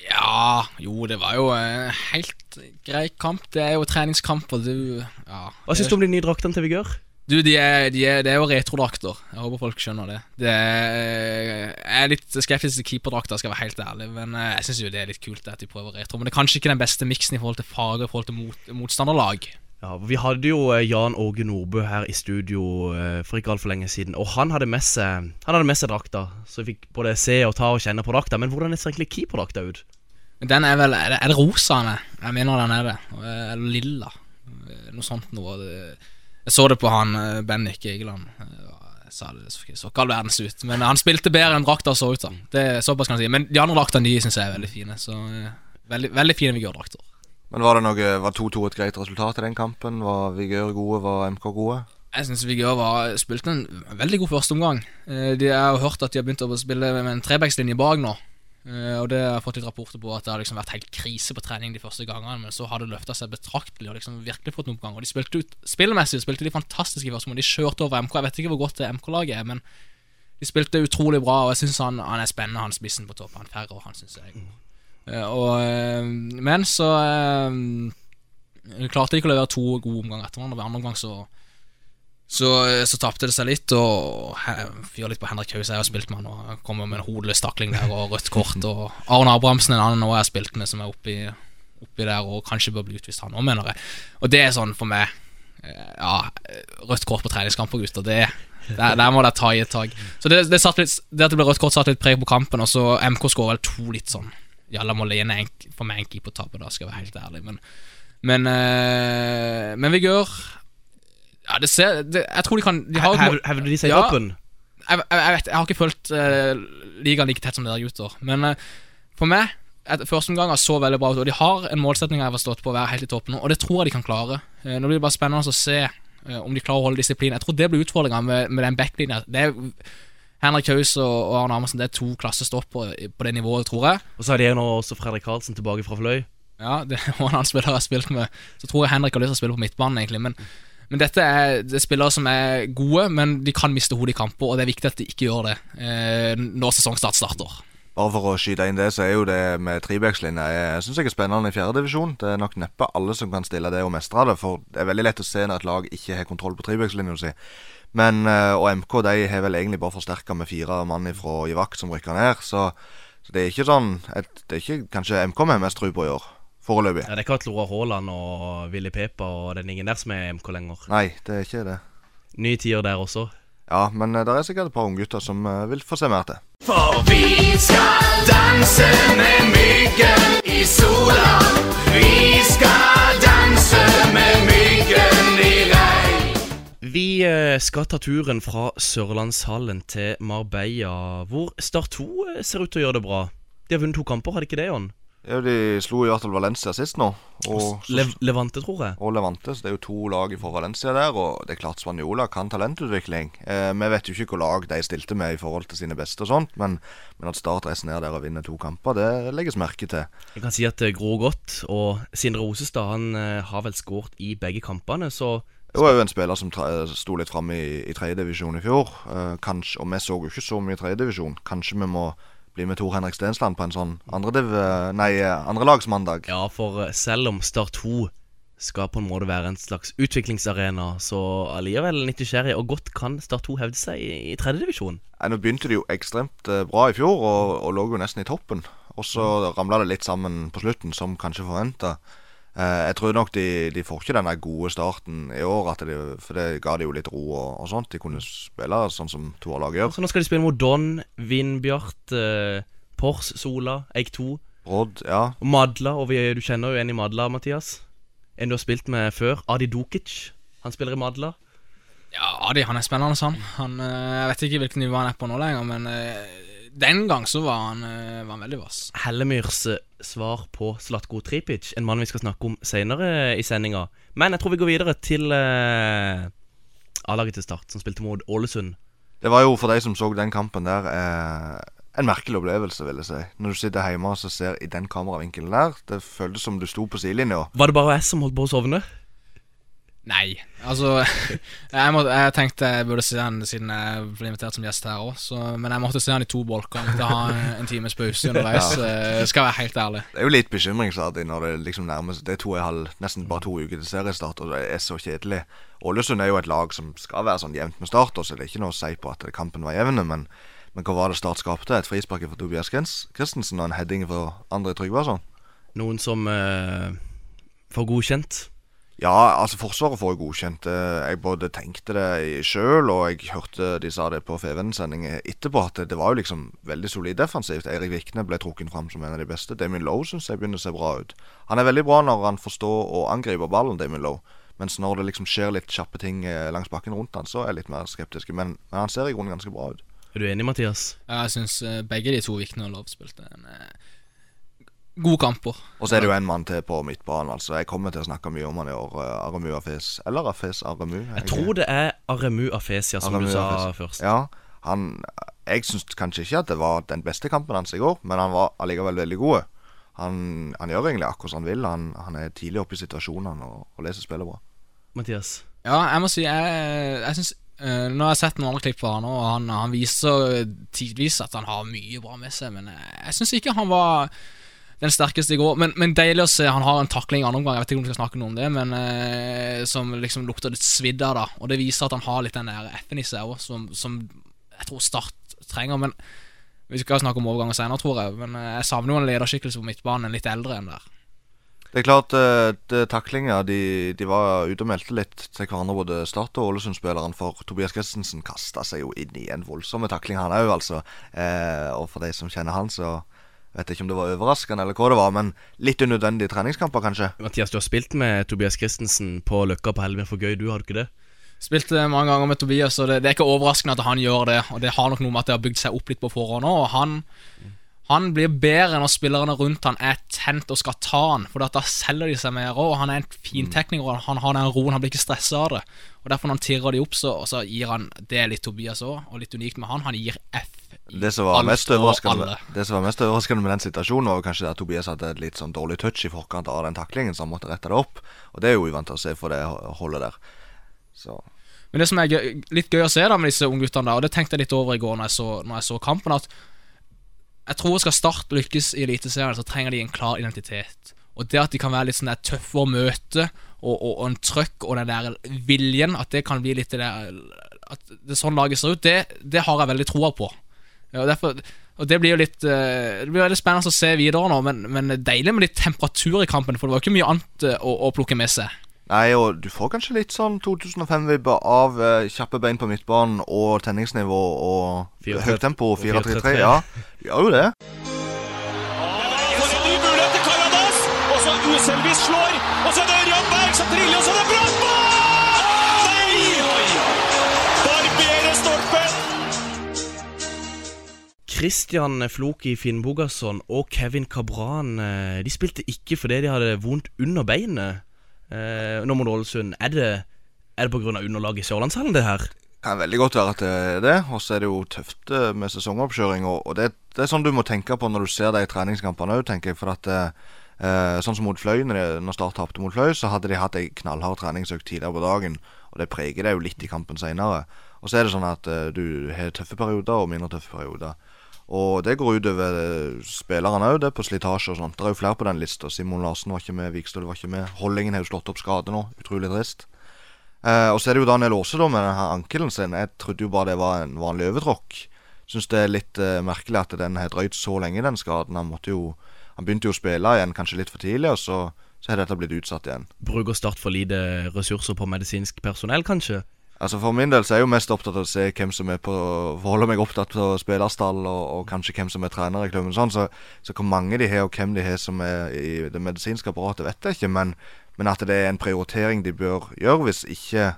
Ja, jo, det var jo en helt grei kamp. Det er jo treningskamp, og du Ja. Hva syns du om de nye draktene til Vigør? Du, de er, de er, det er jo retrodrakter. Jeg håper folk skjønner det. det er, jeg er litt skeptisk til keeperdrakter, skal jeg være helt ærlig. Men eh, jeg syns jo det er litt kult at de prøver retro. Men det er kanskje ikke den beste miksen i forhold til farge i forhold til mot, motstanderlag. Ja, Vi hadde jo eh, Jan Åge Nordbø her i studio eh, for ikke altfor lenge siden. Og han hadde med seg Han hadde med seg drakta, så vi fikk både se og ta og kjenne på drakta. Men hvordan ser egentlig keeperdrakta ut? Den er vel Er det, er det rosa? Jeg mener den er det. Eller lilla. Noe sånt noe. Jeg så det på han eh, Bennik Egeland. Eh, sa det så, ikke all verdens ut. Men han spilte bedre enn drakta så ut. da Det er Såpass kan jeg si. Men de andre draktene de syns jeg er veldig fine. Så eh, veldig, veldig fine Vigør-drakter. Men var det noe Var 2-2 et greit resultat i den kampen? Var Vigør gode? Var MK gode? Jeg syns Vigør var spilte en veldig god førsteomgang. Jeg de har hørt at de har begynt å spille med en trebackslinje bak nå. Eh, og det har jeg fått litt rapporter på at det har liksom vært helt krise på trening de første gangene, men så har det løfta seg betraktelig og liksom virkelig fått en oppgang. Og de spilte ut Spillmessig spilte de fantastisk i første. De kjørte over MK. Jeg vet ikke hvor godt det MK-laget er, men de spilte utrolig bra, og jeg syns han, han, er spennende, han spissen på topp. Han Ferrer, han syns jeg er god. Eh, og, eh, men så eh, klarte de ikke å levere to gode omganger etter hverandre. Ved andre omgang så så, så tapte det seg litt, og fyrer litt på Henrik Haus. Jeg har spilt med han og kommer med en hodeløs takling der og rødt kort. Og Arne Abrahamsen, en annen jeg har spilt med, som er oppi, oppi der og kanskje bør bli utvist, han òg, mener jeg. Og det er sånn for meg Ja, rødt kort på treningskamper, gutter. Det, der, der må dere ta i et tak. Så det, det, litt, det, at det ble rødt kort, satte litt preg på kampen, og så MK skårer vel to litt sånn Jalla Molene for meg en keepertabbe, skal jeg være helt ærlig. Men, men, uh, men Vigør ja, det ser det, Jeg tror de kan de har, Hevder de seg i Ja. toppen? jeg, jeg, jeg vet, jeg har ikke fulgt uh, ligaen like tett som dere gutter. Men uh, for meg et, Første omgang så veldig bra ut, og de har en målsetning jeg har forstått på å være helt i toppen og det tror jeg de kan klare. Uh, nå blir det bare spennende å se om de klarer å holde disiplin. Jeg tror det blir utfordringa med, med den backlinja. Det er Henrik Haus og, og Arne Amundsen Det er to klassestoppere i- på det nivået, tror jeg. Og så har de nå også Fredrik Karlsen tilbake fra Fløy. Ja, det var en annen spiller jeg har spilt med. Så tror jeg Henrik har lyst til å spille på midtbanen, egentlig. Men, men dette er, det er spillere som er gode, men de kan miste hodet i kamper, og det er viktig at de ikke gjør det eh, når sesongstart starter. Bare for å skyte inn det, så er jo det med trebackslinja Jeg syns jeg er spennende i fjerdedivisjon. Det er nok neppe alle som kan stille det og mestre det, for det er veldig lett å se når et lag ikke har kontroll på trebackslinja si. Men, eh, og MK de har vel egentlig bare forsterka med fire mann fra Ivak som rykker ned. Så, så det er ikke sånn et, Det er ikke kanskje MK vi har mest tro på i år. Foreløpig. Ja, det er ikke Atlora Haaland og Willy Pepa og den ingen der som er MK lenger. Nei, det er ikke det. Ny tider der også. Ja, men eh, det er sikkert et par unggutter som eh, vil få se mer til. For vi skal danse med myggen i sola. Vi skal skal ta turen fra Sørlandshallen til Marbella, hvor Start 2 eh, ser ut til å gjøre det bra. De har vunnet to kamper, har de ikke det, Jon? Ja, de slo hvert fall Valencia sist nå. Og, Le Levante, tror jeg. og Levante, så det er jo to lag fra Valencia der. Og det er klart Spanjola kan talentutvikling. Eh, vi vet jo ikke hvilke lag de stilte med i forhold til sine beste og sånt, men, men at Start reiser ned der og vinner to kamper, det legges merke til. Jeg kan si at det gror godt, og Sindre Osestad han eh, har vel skåret i begge kampene, så Det er jo en spiller som sto litt fram i, i tredjedivisjon i fjor. Eh, kanskje, og vi så jo ikke så mye tredjedivisjon. Kanskje vi må bli med Tor Henrik Stensland på en sånn andrelagsmandag? Nei, eh. Ja, for eh, selv om Start 2 skal på en måte være en slags utviklingsarena, så allikevel litt nysgjerrig. Og godt kan Start 2 hevde seg i, i tredjedivisjon. Nå begynte de jo ekstremt eh, bra i fjor, og, og lå jo nesten i toppen. Og så ramla det litt sammen på slutten, som kanskje forventa. Eh, jeg tror nok de, de får ikke den der gode starten i år, at de, for det ga de jo litt ro og, og sånt. De kunne spille sånn som to lag gjør. Så nå skal de spille mot Don, Vindbjart, eh, Pors, Sola, Eik 2 Brodd, ja. og Madla. Og vi, du kjenner jo en i Madla, Mathias. En du har spilt med før. Adi Dukic. Han spiller i Madla. Ja, Adi han er spennende, sånn. Han, eh, jeg vet ikke hvilket nivå han er på nå lenger, men eh, den gang så var han, eh, var han veldig vass. Hellemyrs eh, svar på Slatko Tripic, en mann vi skal snakke om senere i sendinga. Men jeg tror vi går videre til eh, A-laget til Start, som spilte mot Ålesund. Det var jo for de som så den kampen der eh, en merkelig opplevelse, vil jeg si. Når du sitter hjemme og ser i den kameravinkelen der. Det føltes som du sto på sidelinja. Var det bare jeg som holdt på å sovne? Nei, altså *laughs* Jeg, må, jeg tenkte jeg burde se den siden jeg ble invitert som gjest her òg, men jeg måtte se den i to bolker. Jeg måtte ha en times pause underveis, ja. skal være helt ærlig. Det er jo litt bekymringsverdig når det liksom nærmer seg Det er to og en halv, nesten bare to uker til seriestart, og det er så kjedelig. Ålesund er jo et lag som skal være sånn jevnt med start, så det er ikke noe å si på at kampen var jevn. Men, men hva var det Start skapte? Et frispark for Tobias Christensen og en heading for André Tryggvason? Noen som eh, får godkjent? Ja, altså Forsvaret får jo godkjent. Eh, Jeg både tenkte det sjøl, og jeg hørte de sa det på FVN-sending etterpå, at det, det var jo liksom veldig solid defensivt. Eirik Vikne ble trukket fram som en av de beste. Damien Lowe syns jeg begynner å se bra ut. Han er veldig bra når han forstår å angripe ballen, Damien Lowe. Mens når det liksom skjer litt kjappe ting eh, langs bakken rundt han, så er jeg litt mer skeptisk. Men, men han ser i grunnen ganske bra ut. Er du enig, Mathias? Ja, Jeg syns begge de to Vikne og Love spilte en eh, Gode kamper. Og så er det jo en mann til på midtbanen. altså Jeg kommer til å snakke mye om han i år. eh, Aremu Afes. Eller Afes Aremu. Jeg tror det er Aremu Afesia, som Aremu du sa Afes. først. Ja, han Jeg syns kanskje ikke at det var den beste kampen hans i går, men han var allikevel veldig god. Han, han gjør egentlig akkurat som han vil. Han, han er tidlig oppe i situasjonene og, og leser spillet bra. Mathias? Ja, jeg må si Jeg, jeg synes Uh, Nå har jeg sett noen andre klipp fra han Og han, han viser tidvis at han har mye bra med seg, men jeg, jeg syns ikke han var den sterkeste i går. Men, men deilig å se. Han har en takling i andre omgang, jeg vet ikke om vi skal snakke noe om det, men eh, som liksom lukter litt svidd av, da. Og det viser at han har litt den der F-en i seg òg, som, som jeg tror Start trenger. Men vi skal snakke om overganger senere, tror jeg. Men eh, jeg savner jo en lederskikkelse på midtbanen, en litt eldre enn der. Det er klart, eh, taklinga de, de var ute og meldte litt til hverandre, både Start og Ålesund-spilleren. For Tobias Christensen kasta seg jo inn i en voldsom takling, han òg, altså. Eh, og for de som kjenner han, så vet ikke om det var overraskende eller hva det var, men litt unødvendige treningskamper, kanskje. Mathias, du har spilt med Tobias Christensen på Løkka på Helvin for gøy, du, har du ikke det? Spilte mange ganger med Tobias, og det, det er ikke overraskende at han gjør det. Og det har nok noe med at det har bygd seg opp litt på forhånd òg. Han, han blir bedre når spillerne rundt han er tent og skal ta han, for da selger de seg mer òg. Han er en fintekniker, og han har den roen, han blir ikke stressa av det. Og Derfor når han tirrer de opp, så, og så gir han Det er litt Tobias òg, og litt unikt med han. Han gir F Det som, var mest overraskende, det som var mest overraskende med den situasjonen, var kanskje at Tobias hadde et litt sånn dårlig touch i forkant av den taklingen, så han måtte rette det opp. Og det er jo uvant å se for det holdet der. Så Men det som er gøy, litt gøy å se da med disse ungguttene der, og det tenkte jeg litt over i går når jeg så, når jeg så kampen, at jeg tror skal Start lykkes i Eliteserien, så trenger de en klar identitet. Og det at de kan være litt sånn der tøffe å møte, og, og, og en trøkk og den der viljen, at det kan bli litt det der At det sånn laget ser ut, det, det har jeg veldig troa på. Ja, derfor, og det blir jo litt eh, Det blir veldig spennende å se videre nå, men, men deilig med litt temperatur i kampen, for det var jo ikke mye annet eh, å, å plukke med seg. Nei, og du får kanskje litt sånn 2005-vibber av uh, kjappe bein på midtbanen og tenningsnivå og 4-3-3. høyt tempo. 4-3-3. 4-3-3. Ja, du gjør jo det. Og så er det Ørjan Berg som triller, og så er det Brannmann! Christian Floki Finnbogason og Kevin Cabran eh, De spilte ikke fordi de hadde vondt under beinet. Eh, nå mot Ålesund. Er det, er det pga. underlaget i Sørlandshallen, det her? Det Kan veldig godt være at det er det. Og så er det jo tøft eh, med sesongoppkjøring. Og, det, det er sånn du må tenke på når du ser de treningskampene òg, tenker jeg. For at eh, sånn som mot Fløy, når, når Start tapte mot Fløy, så hadde de hatt ei knallhard treningsøkt tidligere på dagen. Og det preger deg jo litt i kampen seinere. Og så er det sånn at eh, du har tøffe perioder og mindre tøffe perioder. Og det går utover eh, spillerne òg, det på slitasje og sånt. Det er jo flere på den lista. Simon Larsen var ikke med, Vikstøl var ikke med. Holdingen har jo slått opp skade nå. Utrolig trist. Eh, og så er det jo Daniel Aase da med denne ankelen sin. Jeg trodde jo bare det var en vanlig overtråkk. Syns det er litt eh, merkelig at den har drøyd så lenge, den skaden. Han måtte jo Han begynte jo å spille igjen kanskje litt for tidlig, og så, så har dette blitt utsatt igjen. Bruker Start for lite ressurser på medisinsk personell, kanskje? Altså For min del så er jeg jo mest opptatt av å se hvem som er på Forholde meg opptatt på spillerstall, og, og kanskje hvem som er trener i klubben. Sånn, så, så hvor mange de har, og hvem de har som er i det medisinske apparatet, vet jeg ikke. Men, men at det er en prioritering de bør gjøre hvis ikke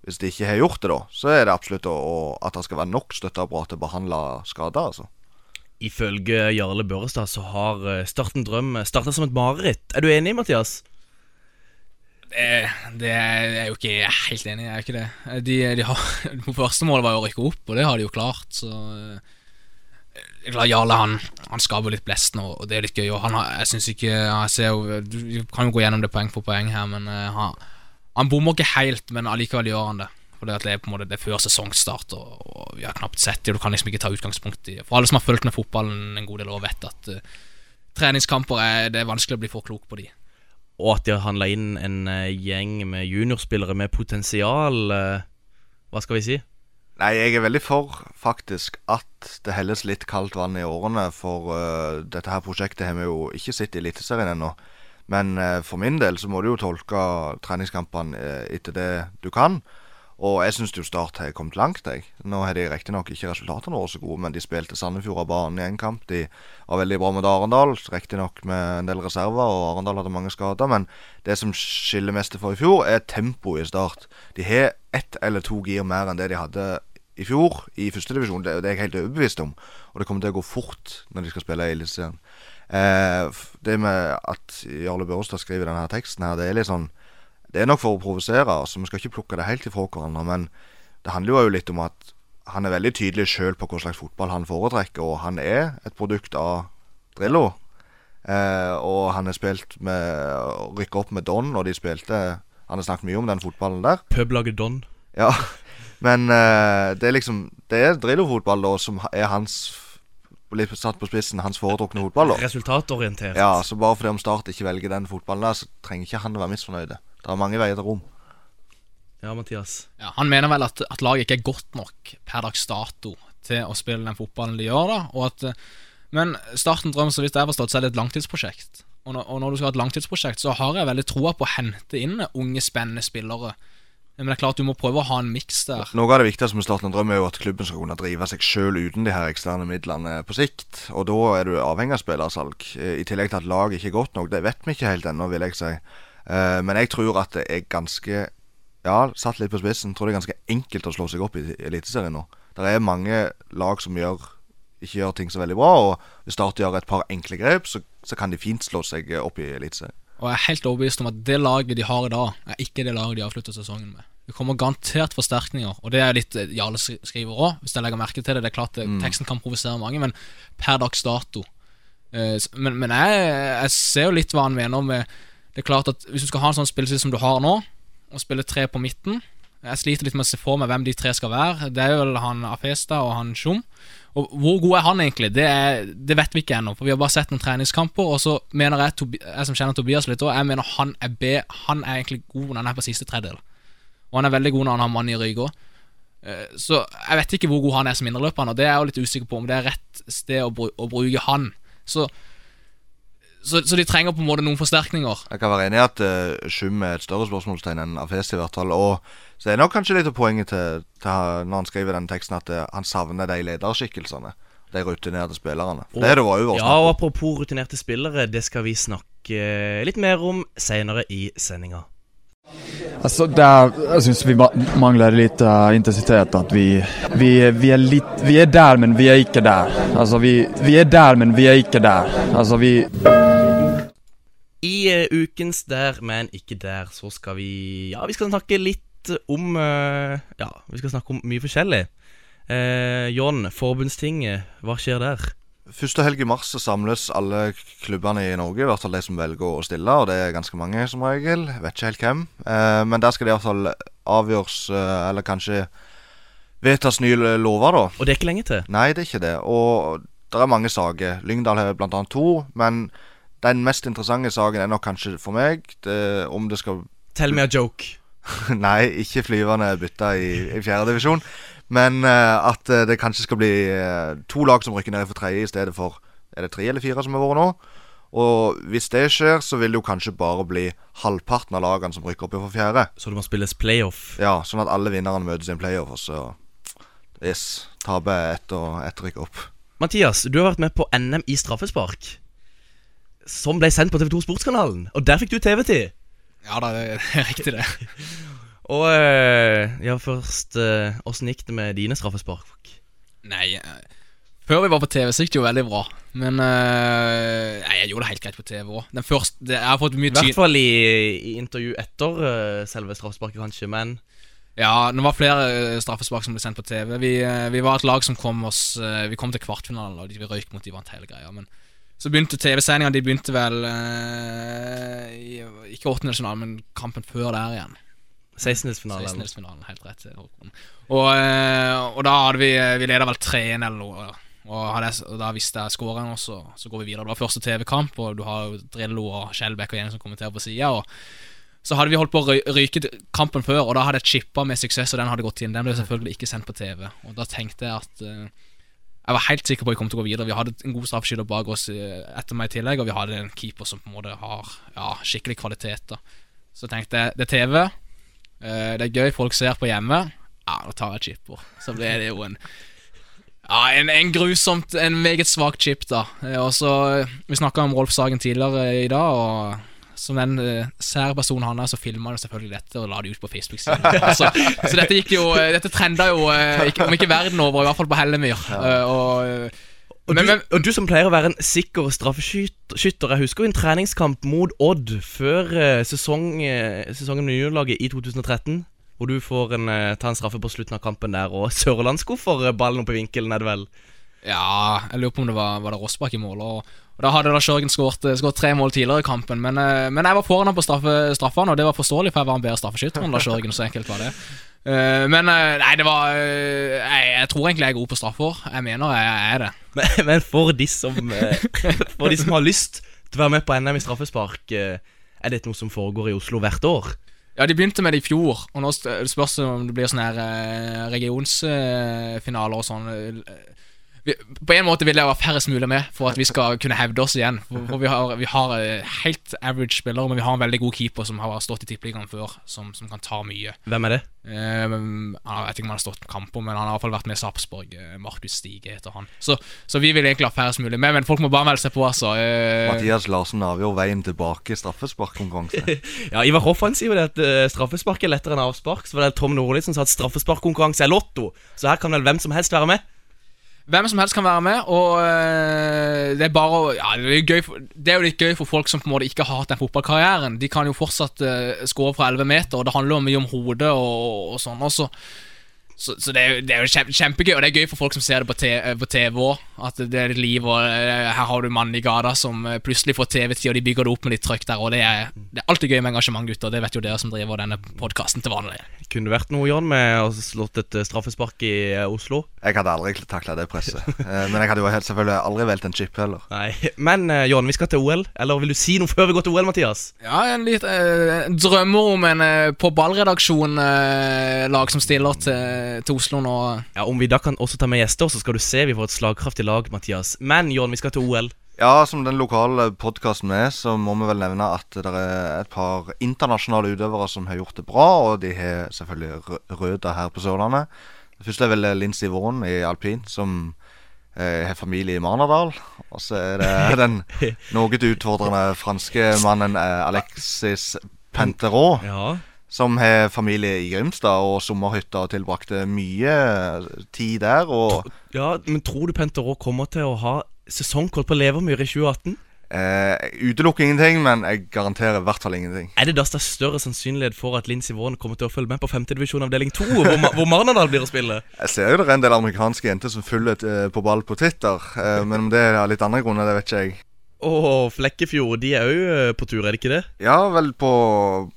Hvis de ikke har gjort det, da, så er det absolutt å, å, at det skal være nok støtteapparat til å behandle skader. altså. Ifølge Jarle Børrestad så har Starten Start en drøm starta som et mareritt. Er du enig, Mathias? Det, det er jo ikke helt enig i. Jeg er ikke det. De, de *laughs* første målet var jo å rykke opp, og det har de jo klart. Så eh, Jarle han, han skaper litt blest nå, og det er litt gøy. Og han har, jeg synes ikke jeg ser jo, Du kan jo gå gjennom det poeng for poeng her, men eh, han, han bommer ikke helt, men allikevel gjør han det. For det, er på en måte Det er før sesongstart, og, og vi har knapt sett det. Og du kan liksom ikke ta utgangspunkt i For alle som har fulgt med fotballen en god del år, vet at uh, treningskamper er, det er vanskelig å bli for klok på de. Og at de har handla inn en eh, gjeng med juniorspillere med potensial. eh, hva skal vi si? Nei, jeg er veldig for faktisk at det helles litt kaldt vann i årene. For uh, dette her prosjektet har vi jo ikke sett i Eliteserien ennå. Men uh, for min del så må du jo tolke treningskampene uh, etter det du kan. Og jeg syns jo Start har kommet langt. jeg. Nå har de riktignok ikke resultatene vært så gode, men de spilte Sandefjord av banen i en kamp. De var veldig bra mot Arendal, riktignok med en del reserver, og Arendal hadde mange skader. Men det som skiller mest for i fjor, er tempoet i Start. De har ett eller to gir mer enn det de hadde i fjor i førstedivisjon. Det, det er jeg helt overbevist om. Og det kommer til å gå fort når de skal spille i Eliteserien. Eh, det med at Jarle Børrestad skriver denne teksten her, det er litt sånn Det er nok for å provosere, så vi skal ikke plukke det helt ifra hverandre. Men det handler jo litt om at han er veldig tydelig sjøl på hva slags fotball han foretrekker, og han er et produkt av Drillo. Eh, og han har spilt med rykka opp med Don, og de spilte Han har snakket mye om den fotballen der. Publaget Don. Ja, *laughs* men eh, det er liksom Det er Drillo-fotball da som er hans Litt satt på spissen, hans foretrukne fotball. da Resultatorientert. Ja, så bare fordi om Start ikke velger den fotballen der, så trenger ikke han å være misfornøyd. Det er mange veier til rom. Ja, Mathias. Ja, han mener vel at, at laget ikke er godt nok per dags dato til å spille den fotballen de gjør. da og at, eh, Men Starten Drøm, så vidt jeg har forstått, så er det et langtidsprosjekt. Og når, og når du skal ha et langtidsprosjekt, så har jeg veldig troa på å hente inn unge, spennende spillere. Men det er klart du må prøve å ha en miks der. Noe av det viktigste med Starten Drøm er jo at klubben skal kunne drive seg sjøl uten de her eksterne midlene på sikt. Og da er du avhengig av spillersalg. Eh, I tillegg til at laget ikke er godt nok. Det vet vi ikke helt ennå, vil jeg si. Eh, Men jeg tror at det er ganske Ja, satt litt på spissen. Tror det er ganske enkelt å slå seg opp i Eliteserien nå. Det er mange lag som gjør ikke gjør ting så veldig bra, og hvis Start gjør et par enkle grep, så, så kan de fint slå seg opp i Eliteserien. Og jeg er helt overbevist om at det laget de har i dag, er ikke det laget de avslutter sesongen med. Det kommer garantert forsterkninger, og det er litt eh, Jarle skriver òg, hvis jeg legger merke til det. Det er klart Mm. Teksten kan provosere mange, men per dags dato eh, Men, men jeg, jeg ser jo litt hva han mener med Det er klart at hvis du skal ha en sånn spillestil som du har nå, og spille tre på midten Jeg sliter litt med å se for meg hvem de tre skal være. Det er vel han Afesta og han Shum Og hvor god er han egentlig? Det, er, det vet vi ikke ennå, for vi har bare sett noen treningskamper. Og så mener jeg, jeg som kjenner Tobias litt òg, jeg mener han er, B, han er egentlig god når han er på siste tredjedel. Og han er veldig god når han har mann i rygg òg. Så jeg vet ikke hvor god han er som indreløper, og det er jeg jo litt usikker på om det er rett sted å bruke han. Så, så, så de trenger på en måte noen forsterkninger. Jeg kan være enig i at uh, Sjum er et større spørsmålstegn enn Afesi, i hvert fall. Og så er det nok kanskje litt av poenget til, til når han skriver den teksten, at uh, han savner de lederskikkelsene. De rutinerte spillerne. Og- det er det var jo Ja, og apropos rutinerte spillere, det skal vi snakke litt mer om senere i sendinga. Alltså der, jeg syns vi mangler litt lite eh, intensitet. At vi, vi, vi, er litt vi er der, men vi er ikke der. Altså, vi, vi er der, men vi er ikke der. Altså, vi... I uh, ukens Der, men ikke der, så skal vi Ja, vi skal snakke litt om uh, Ja, vi skal snakke om mye forskjellig. Uh, John, forbundstinget, hva skjer der? Første helg i mars så samles alle klubbene i Norge, i hvert fall de som velger å stille, og det er ganske mange som regel. Vet ikke helt hvem. Eh, men der skal det i hvert fall avgjøres, eh, eller kanskje vedtas nye lover, da. Og det er ikke lenge til? Nei, det er ikke det. Og det er mange saker. Lyngdal har annet to, men den mest interessante saken er nok kanskje for meg det, om det skal Tell me a joke. *laughs* Nei, ikke flyvende bytta i, i fjerdedivisjon. Men eh, at eh, det kanskje skal bli eh, to lag som rykker ned for tredje i stedet for Er det tre eller fire som har vært nå? Og hvis det skjer, så vil det jo kanskje bare bli halvparten av lagene som rykker opp for fjerde. Så det må spilles playoff? Ja, sånn at alle vinnerne møtes i en playoff, og så Yes. Taper ett og ett rykker opp. Mathias, du har vært med på NM i straffespark. Som ble sendt på TV2 Sportskanalen. Og der fikk du TV-tid. Ja da, det er riktig, det. *laughs* Og eh, ja, først eh, Åssen gikk det med dine straffespark? Nei, eh, før vi var på TV, så gikk det jo veldig bra. Men Nei, jeg gjorde det helt greit på TV òg. Den første det, Jeg har fått mye I hvert fall i, i intervju etter selve straffesparket, kanskje, men Ja, det var flere straffespark som ble sendt på TV. Vi, vi var et lag som kom oss Vi kom til kvartfinalen, og vi røyk mot de vant hele greia. Men så begynte TV-sendinga. De begynte vel Ikke åttendedelsfinalen, men kampen før der igjen. 16-delsfinalen. 16-delsfinalen, helt rett. Og, eh, og da hadde vi Vi leda vel 3-1 eller noe. Og, hadde da visste jeg scoren og så, går vi videre. Det var første TV-kamp, og du har jo Drillo og Skjelbæk og Jenny som kommenterer på sida. Så hadde vi holdt på å ryke kampen før, og da hadde jeg chippa med suksess, og den hadde gått inn. Den ble selvfølgelig ikke sendt på TV. Og da tenkte jeg at uh, Jeg var helt sikker på at vi kom til å gå videre. Vi hadde en god straffeskytter bak oss eh, etter meg i tillegg, og vi hadde en keeper som på en måte har ja, skikkelig kvalitet. da Så tenkte jeg det er TV, eh, det er gøy, folk ser på hjemme. Ja, nå tar jeg chipper. Så ble det jo en ja, en, en grusomt En meget svak chip, da. Eh, Og så Vi snakka om Rolf Sagen tidligere i dag, og som den uh, særpersonen han er, så filma han selvfølgelig dette og la det ut på Facebook-siden. *laughs* så, så dette gikk jo Dette trenda jo, uh, ikke, om ikke verden over, i hvert fall på Hellemyr. Uh, og, Og, Men- du, men- og du som pleier å være en sikker straffeskytter Jeg husker jo en treningskamp mot Odd før eh, sesong, eh, sesongen med juniorlaget i 2013. Hvor du får en, eh, ta en straffe på slutten av kampen der, og *laughs* Sørland skuffer ballen opp i vinkelen, er det vel? Ja, jeg lurer på om det var, var det Rossbakk i mål. Og, og Da hadde da Sjørgen skåret tre mål tidligere i kampen. Men, men jeg var foran ham på straffe, straffene, og det var forståelig, for jeg var en bedre straffeskytter enn da Sjørgen. Så enkelt var det. Uh, men uh, nei, det var uh, jeg, jeg tror egentlig jeg er god på straffer. Jeg mener jeg, jeg er det. Men, *laughs* men for, de som, eh, for de som har lyst til å være med på NM i straffespark, eh, er dette noe som foregår i Oslo hvert år? Ja, De begynte med det i fjor, og nå spørs det om det blir sånne her eh, regionsfinaler og sånn. Vi, på en måte vil jeg være færrest mulig med for at vi skal kunne hevde oss igjen. For, for vi har, vi har eh, helt average spillere, men vi har en veldig god keeper som har stått i tippeligaen før, som, som kan ta mye. Hvem er det? Eh, jeg vet ikke om han har stått kamper, men han har i hvert fall vært med i Sarpsborg. Eh, Markus Stige heter han. Så, så vi vil egentlig ha færrest mulig med, men folk må bare melde seg på, altså. Eh, Mathias Larsen avgjør veien tilbake i straffesparkkonkurranse. *laughs* Ja, Ivar Hoffmann sier jo det at eh, straffespark er lettere enn avspark. Så var det Tom Nordli som sa at straffesparkkonkurranse er lotto. Så her kan vel hvem som helst være med? Hvem som helst kan være med, og øh, det er bare ja, det, er for, det er jo litt gøy for folk som på en måte ikke har hatt den fotballkarrieren. De kan jo fortsatt uh, skåre fra 11 meter, og det handler jo mye om hodet og, og sånn også. Så, så det, er, jo- det er jo kjempe, kjempegøy, og det er gøy for folk som ser det på, eh, på TV òg. At det er et liv, og eh, her har du mannen i gata som eh, plutselig får TV-tid, og de bygger det opp med litt trøkk der. Og det er, det er alltid gøy med engasjement, gutter. Det vet jo dere som driver denne podkasten til vanlig. Kunne det vært noe, Jan, med å slått et eh, straffespark i eh, Oslo? Jeg hadde aldri takla det presset. *laughs* Eh, Men jeg hadde jo helt selvfølgelig aldri valgt en chip heller. Nei. Men eh, Jan, vi skal til OL. Eller vil du si noe før vi går til OL, Mathias? Ja, en litt eh, drømmer om en eh, på ballredaksjon-lag som stiller til, til Oslo nå. Ja, Om vi da kan også ta med gjester, så skal du se vi får et slagkraftig lag, Mathias. Men Jan, vi skal til OL. Ja, som den lokale podkasten er, så må vi vel nevne at det er et par internasjonale utøvere som har gjort det bra, og de har selvfølgelig rø- røtter her på Sørlandet. Det første er vel Lincy Vaughan i alpin, som eh, har familie i Marnardal. Og så er det *laughs* den noe utfordrende franske mannen eh, Alexis Penterot. Ja. Som har familie i Grimstad og sommerhytta og tilbrakte mye tid der. Og Ja, Men tror du Penter òg kommer til å ha sesongkort på Levermyr i 2018? eh, utelukker ingenting, men jeg garanterer i hvert fall ingenting. Er det da større sannsynlighet for at Linn Vaughan kommer til å følge med på 5. divisjon avdeling 2, hvor, Ma- hvor Marnardal blir å spille? Jeg ser jo det er en del amerikanske jenter som følger eh, på ball på Twitter, eh, men om det er litt andre grunner, det vet ikke jeg. Og Flekkefjord, de er òg på tur, er det ikke det? Ja, vel på,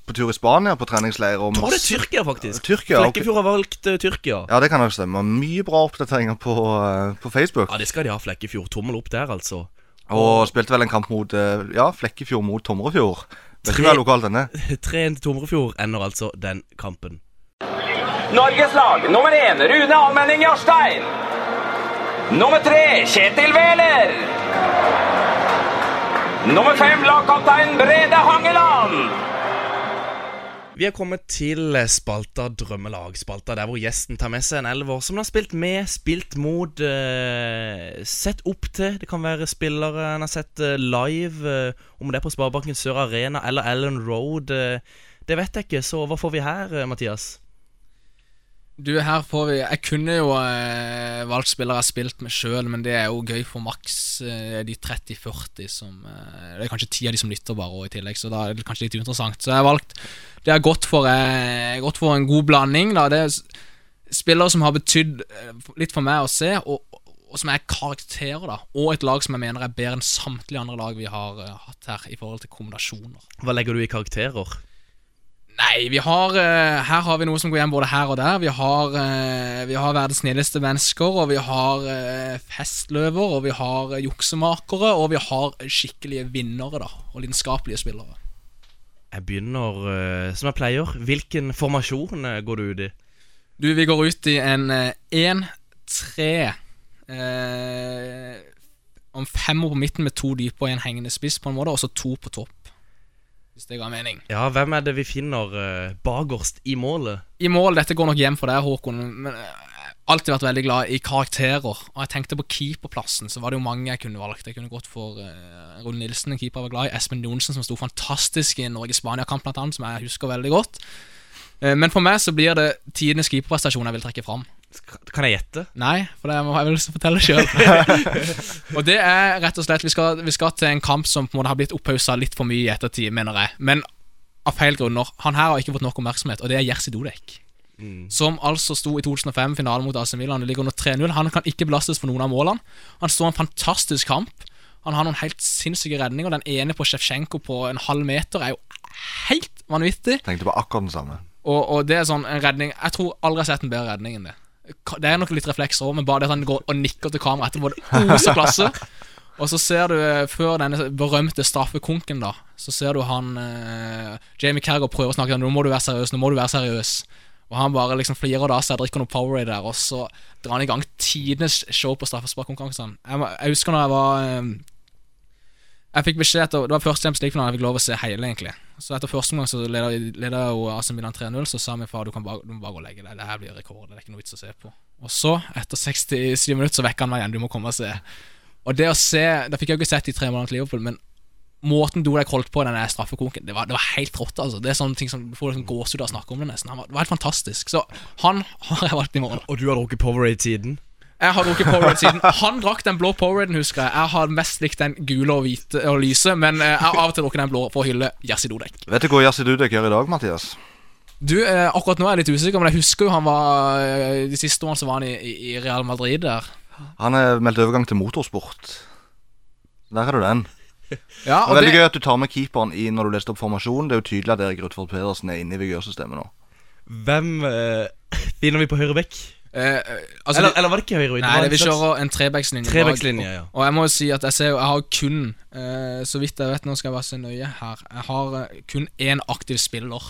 på tur i Spania, på treningsleir. og Tror det er Tyrkia, faktisk. Tyrkia. Flekkefjord har valgt uh, Tyrkia. Ja, det kan nok stemme. Mye bra oppdateringer på, uh, på Facebook. Ja, det skal de ha, Flekkefjord. Tommel opp der, altså. Og spilte vel en kamp mot uh, Ja, Flekkefjord mot Tomrefjord. Vet ikke hva lokalt denne. er. *laughs* 3-1 til Tomrefjord ender altså den kampen. Norges lag nummer én Rune Almenning Jarstein. Nummer tre Kjetil Wæler. Nummer fem lagkaptein Brede Hangeland. Vi er kommet til spalta Drømmelag. Spalta der hvor gjesten tar med seg en elver som han har spilt med, spilt mot, eh, sett opp til. Det kan være spillere han har sett eh, live, eh, om det er på Sparebanken Sør Arena eller Ellen Road. eh, det vet jeg ikke, så hva får vi her, eh, Mathias? Du, her får vi Jeg kunne jo eh, valgt spillere jeg har spilt med sjøl, men det er jo gøy for maks eh, de 30-40 som eh, Det er kanskje ti av de som lytter, bare, òg, i tillegg, så da er det kanskje litt uinteressant. Så jeg har valgt Det har gått for, eh, gått for en god blanding. Da. Det er spillere som har betydd eh, litt for meg å se, og, og som er karakterer, da. Og et lag som jeg mener er bedre enn samtlige andre lag vi har eh, hatt her, i forhold til kombinasjoner. Hva legger du i karakterer? Nei, vi har eh, Her har vi noe som går igjen både her og der. Vi har, eh, vi har verdens snilleste mennesker, og vi har eh, festløver, og vi har juksemakere, og vi har skikkelige vinnere, da. Og lidenskapelige spillere. Jeg begynner som jeg pleier. Hvilken formasjon går du ut i? Du, vi går ut i en 1-3 eh, Om femmer på midten med to dype og en hengende spiss, på en måte, og så to på topp. Hvis det ga mening. Ja, hvem er det vi finner uh, bakerst i målet? I mål, dette går nok hjem for deg, Håkon, men jeg har alltid vært veldig glad i karakterer. Og jeg tenkte på keeperplassen, så var det jo mange jeg kunne valgt. Jeg kunne gått for uh, Rune Nilsen, en keeper jeg var glad i. Espen Johnsen, som sto fantastisk i Norge-Spania-kamp, blant annet, som jeg husker veldig godt. Uh, Men for meg så blir det tidenes keeperprestasjon jeg vil trekke fram. Kan jeg gjette? Nei, for det må jeg vel fortelle sjøl. *laughs* og det er rett og slett vi skal, vi skal til en kamp som på en måte har blitt opphausa litt for mye i ettertid, mener jeg. Men av feil grunner. Han her har ikke fått nok oppmerksomhet, og det er Jerzy Dodek. Mm. Som altså sto i 2005, finalen mot AC Milan. Det ligger under 3-0. Han kan ikke belastes for noen av målene. Han står en fantastisk kamp. Han har noen helt sinnssyke redninger. Den ene på Sjefsjenko på en halv meter er jo helt vanvittig. Tenkte på akkurat den samme. Og, og det er sånn en redning Jeg tror aldri jeg har sett en bedre redning enn det. Det er nok litt reflekser òg, men bare det at han går og nikker til kamera etterpå, det oser klasse. *laughs* Og så ser du, eh, før denne berømte straffekonken, da, så ser du han eh, Jamie Carragher prøver å snakke Nå må du være seriøs, nå må du være seriøs. Og han bare liksom flirer av seg, drikker noe Powerade der, og så drar han i gang tidenes show på straffesparkkonkurransene. Jeg, jeg husker når jeg var eh, Jeg fikk beskjed etter Det var første Champions League-finale jeg fikk lov å se hele, egentlig. Så etter første omgang så leda leda jo AC Milan 3-0, så sa min far du kan bare, du må bare gå og legge deg. Det her blir rekord. Det er ikke noe vits å se på. Og så, etter 67 minutter, så vekker han meg igjen. Du må komme og se. Og det å se Da fikk jeg jo ikke sett de tre månedene til Liverpool, men måten Dodek holdt på i den straffekonken, det var, det var helt rått. altså Det er sånne ting som du får liksom gåsehud av å snakke om det, nesten. Var, det var helt fantastisk. Så han har jeg valgt i morgen. Og du har drukket Powerade siden? Jeg har drukket Powerade siden. Han drakk den blå Poweraden, husker jeg. Jeg har mest likt den gule og hvite og lyse, men eh, jeg har av og til drukket den blå for å hylle Jazzy Dudek. Vet du hva Jazzy Dudek gjør i dag, Mathias? Du, eh, akkurat nå er jeg litt usikker, men jeg husker jo han var eh, De siste årene så var han i, i- Real Madrid der. Han er meldt overgang til motorsport. Der er du den. *laughs* Ja, det og er veldig det- gøy at du tar med keeperen i når du leste opp formasjonen. Det er jo tydelig at Erik Rutvold Pedersen er inne i vigørsystemet nå. Hvem eh, finner vi på høyre bekk? Eh, altså, eller, eller var det ikke høyre? Nei, det, vi kjører en trebackslinje. Trebackslinje, ja. Og jeg må jo si at jeg ser jo Jeg har kun, eh, så vidt jeg vet, nå skal jeg bare se nøye her Jeg har eh, kun én aktiv spiller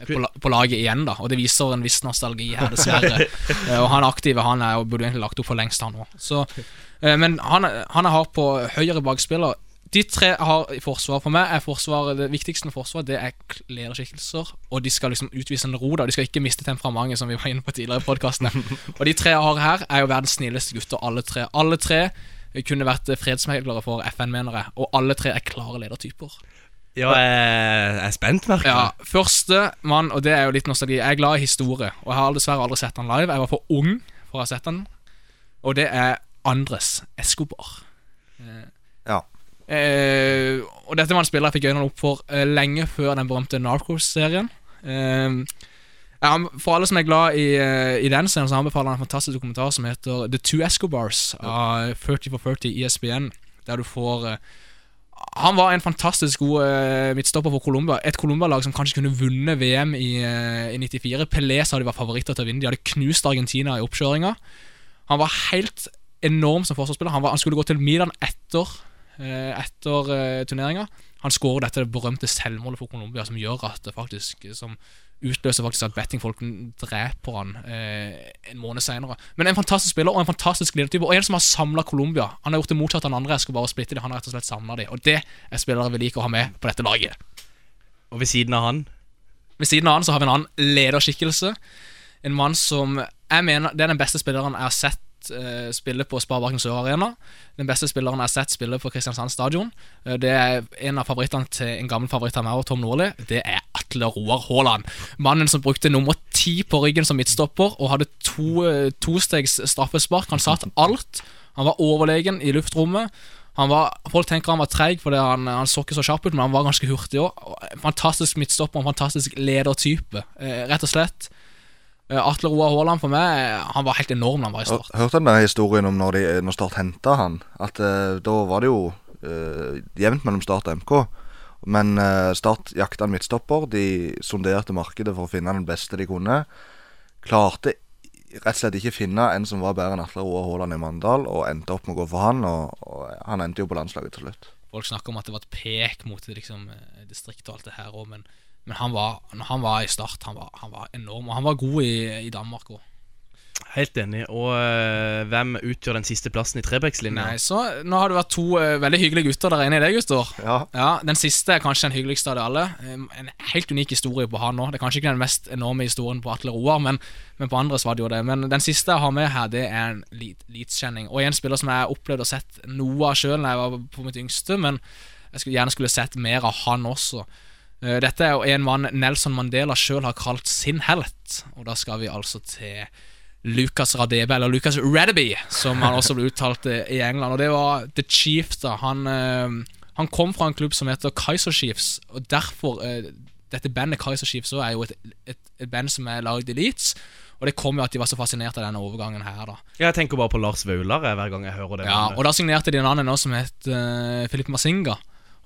eh, på, på laget igjen, da. Og det viser en viss nostalgi her, *laughs* dessverre. Eh, og han aktive han er jo burde egentlig lagt opp for lengst, han òg. Eh, men han, han jeg har på høyre bakspiller de tre har i forsvar for meg er forsvaret, Det viktigste med forsvaret Det er lederskikkelser, og de skal liksom utvise en ro. da De skal ikke miste temperamentet, som vi var inne på tidligere i podkastene. *laughs* og de tre jeg har her, er jo verdens snilleste gutter, alle tre. Alle tre kunne vært fredsmeglere for FN, mener jeg, og alle tre er klare ledertyper. Ja, jeg jeg er spent, merker Ja. Første mann, og det er jo litt nostalgi Jeg er glad i historie, og jeg har dessverre aldri sett han live. Jeg var for ung for å ha sett han, og det er Andres Escobar. Eh, Ja. Eh, og dette var en spiller jeg fikk øynene opp for eh, lenge før den berømte Narcos-serien. Eh, for alle som er glad i, eh, i den serien, så anbefaler jeg en fantastisk dokumentar som heter The Two Escobars av 30 for 30 ESPN, der du får eh, han var en fantastisk god uh, midtstopper for Colombia. Et Colombia-lag som kanskje kunne vunnet VM i, uh, i 94. Pelé sa de var favoritter til å vinne. De hadde knust Argentina i oppkjøringa. Han var helt enorm som forsvarsspiller. Han, var, han skulle gå til Milan etter, etter eh, turneringa. Han skårer dette berømte selvmålet for Colombia, som gjør at det faktisk Som utløser faktisk at bettingfolk dreper han eh, en måned senere. Men en fantastisk spiller og en fantastisk ledertype, og en som har samla Colombia. Han har gjort det motsatte av den andre. Jeg skal bare splitte det. Han har rett og slett samla dem, og det er spillere vi liker å ha med på dette laget. Og ved siden av han Ved siden av han så har vi en annen lederskikkelse. En mann som jeg mener Det er den beste spilleren jeg har sett eh, spille på Sparebanken Sør Arena. Den beste spilleren jeg har sett spille på Kristiansand stadion. Uh, det er en av favorittene til en gammel favoritt av meg og Tom Nordli. Det er Atle Roar Haaland. Mannen som brukte nummer ti på ryggen som midtstopper og hadde to uh, tostegs straffespark. Han satt alt. Han var overlegen i luftrommet. Var, folk tenker han var treig fordi han, han så ikke så kjapp ut, men han var ganske hurtig òg. Fantastisk midtstopper, en fantastisk ledertype, eh, rett og slett. Eh, Atle Roar Haaland for meg, han var helt enorm da han var i Start. Hørte du den historien om når, de, når Start henta han? At uh, da var det jo uh, jevnt mellom Start og MK. Men uh, Start jakta en midtstopper. De sonderte markedet for å finne den beste de kunne. Klarte rett og slett ikke finne en som var bedre enn Atle Roar Haaland i Mandal, og endte opp med å gå for han. Og, og han endte jo på landslaget til slutt. Folk snakker om at det var et pek mot liksom, distriktet og alt det her òg, men, men han, var, når han var i Start, han var, han var enorm. Og han var god i, i Danmark òg. Helt enig. Og øh, hvem utgjør den siste plassen i Trebekslinja? Nå har det vært to øh, veldig hyggelige gutter der inne i det, gutter. Ja. Den siste er kanskje den hyggeligste av de alle. En helt unik historie på han nå. Det er kanskje ikke den mest enorme historien på Atle Roar, men, men på andre så var det jo det. Men den siste jeg har med her, det er en Leeds-kjenning. Og en spiller som jeg opplevde og å sett noe av sjøl da jeg var på mitt yngste, men jeg skulle gjerne skulle sett mer av han også. Eh, Dette er jo en mann Nelson Mandela sjøl har kalt sin helt, og da skal vi altså til Lucas Radebe, eller Lucas Radaby, som han også ble uttalt eh, i England. Og det var The Chief, da. Han, eh, han kom fra en klubb som heter Kaiser Chiefs, og derfor Dette bandet Kaiser Chiefs er jo et, et, et band som er lagd i Leeds. Og det kom jo at de var så fascinert av denne overgangen her, da. Jeg tenker bare på Lars Vaular hver gang jeg hører det. Ja, og da signerte de en annen nå som het uh, Philip Masinga.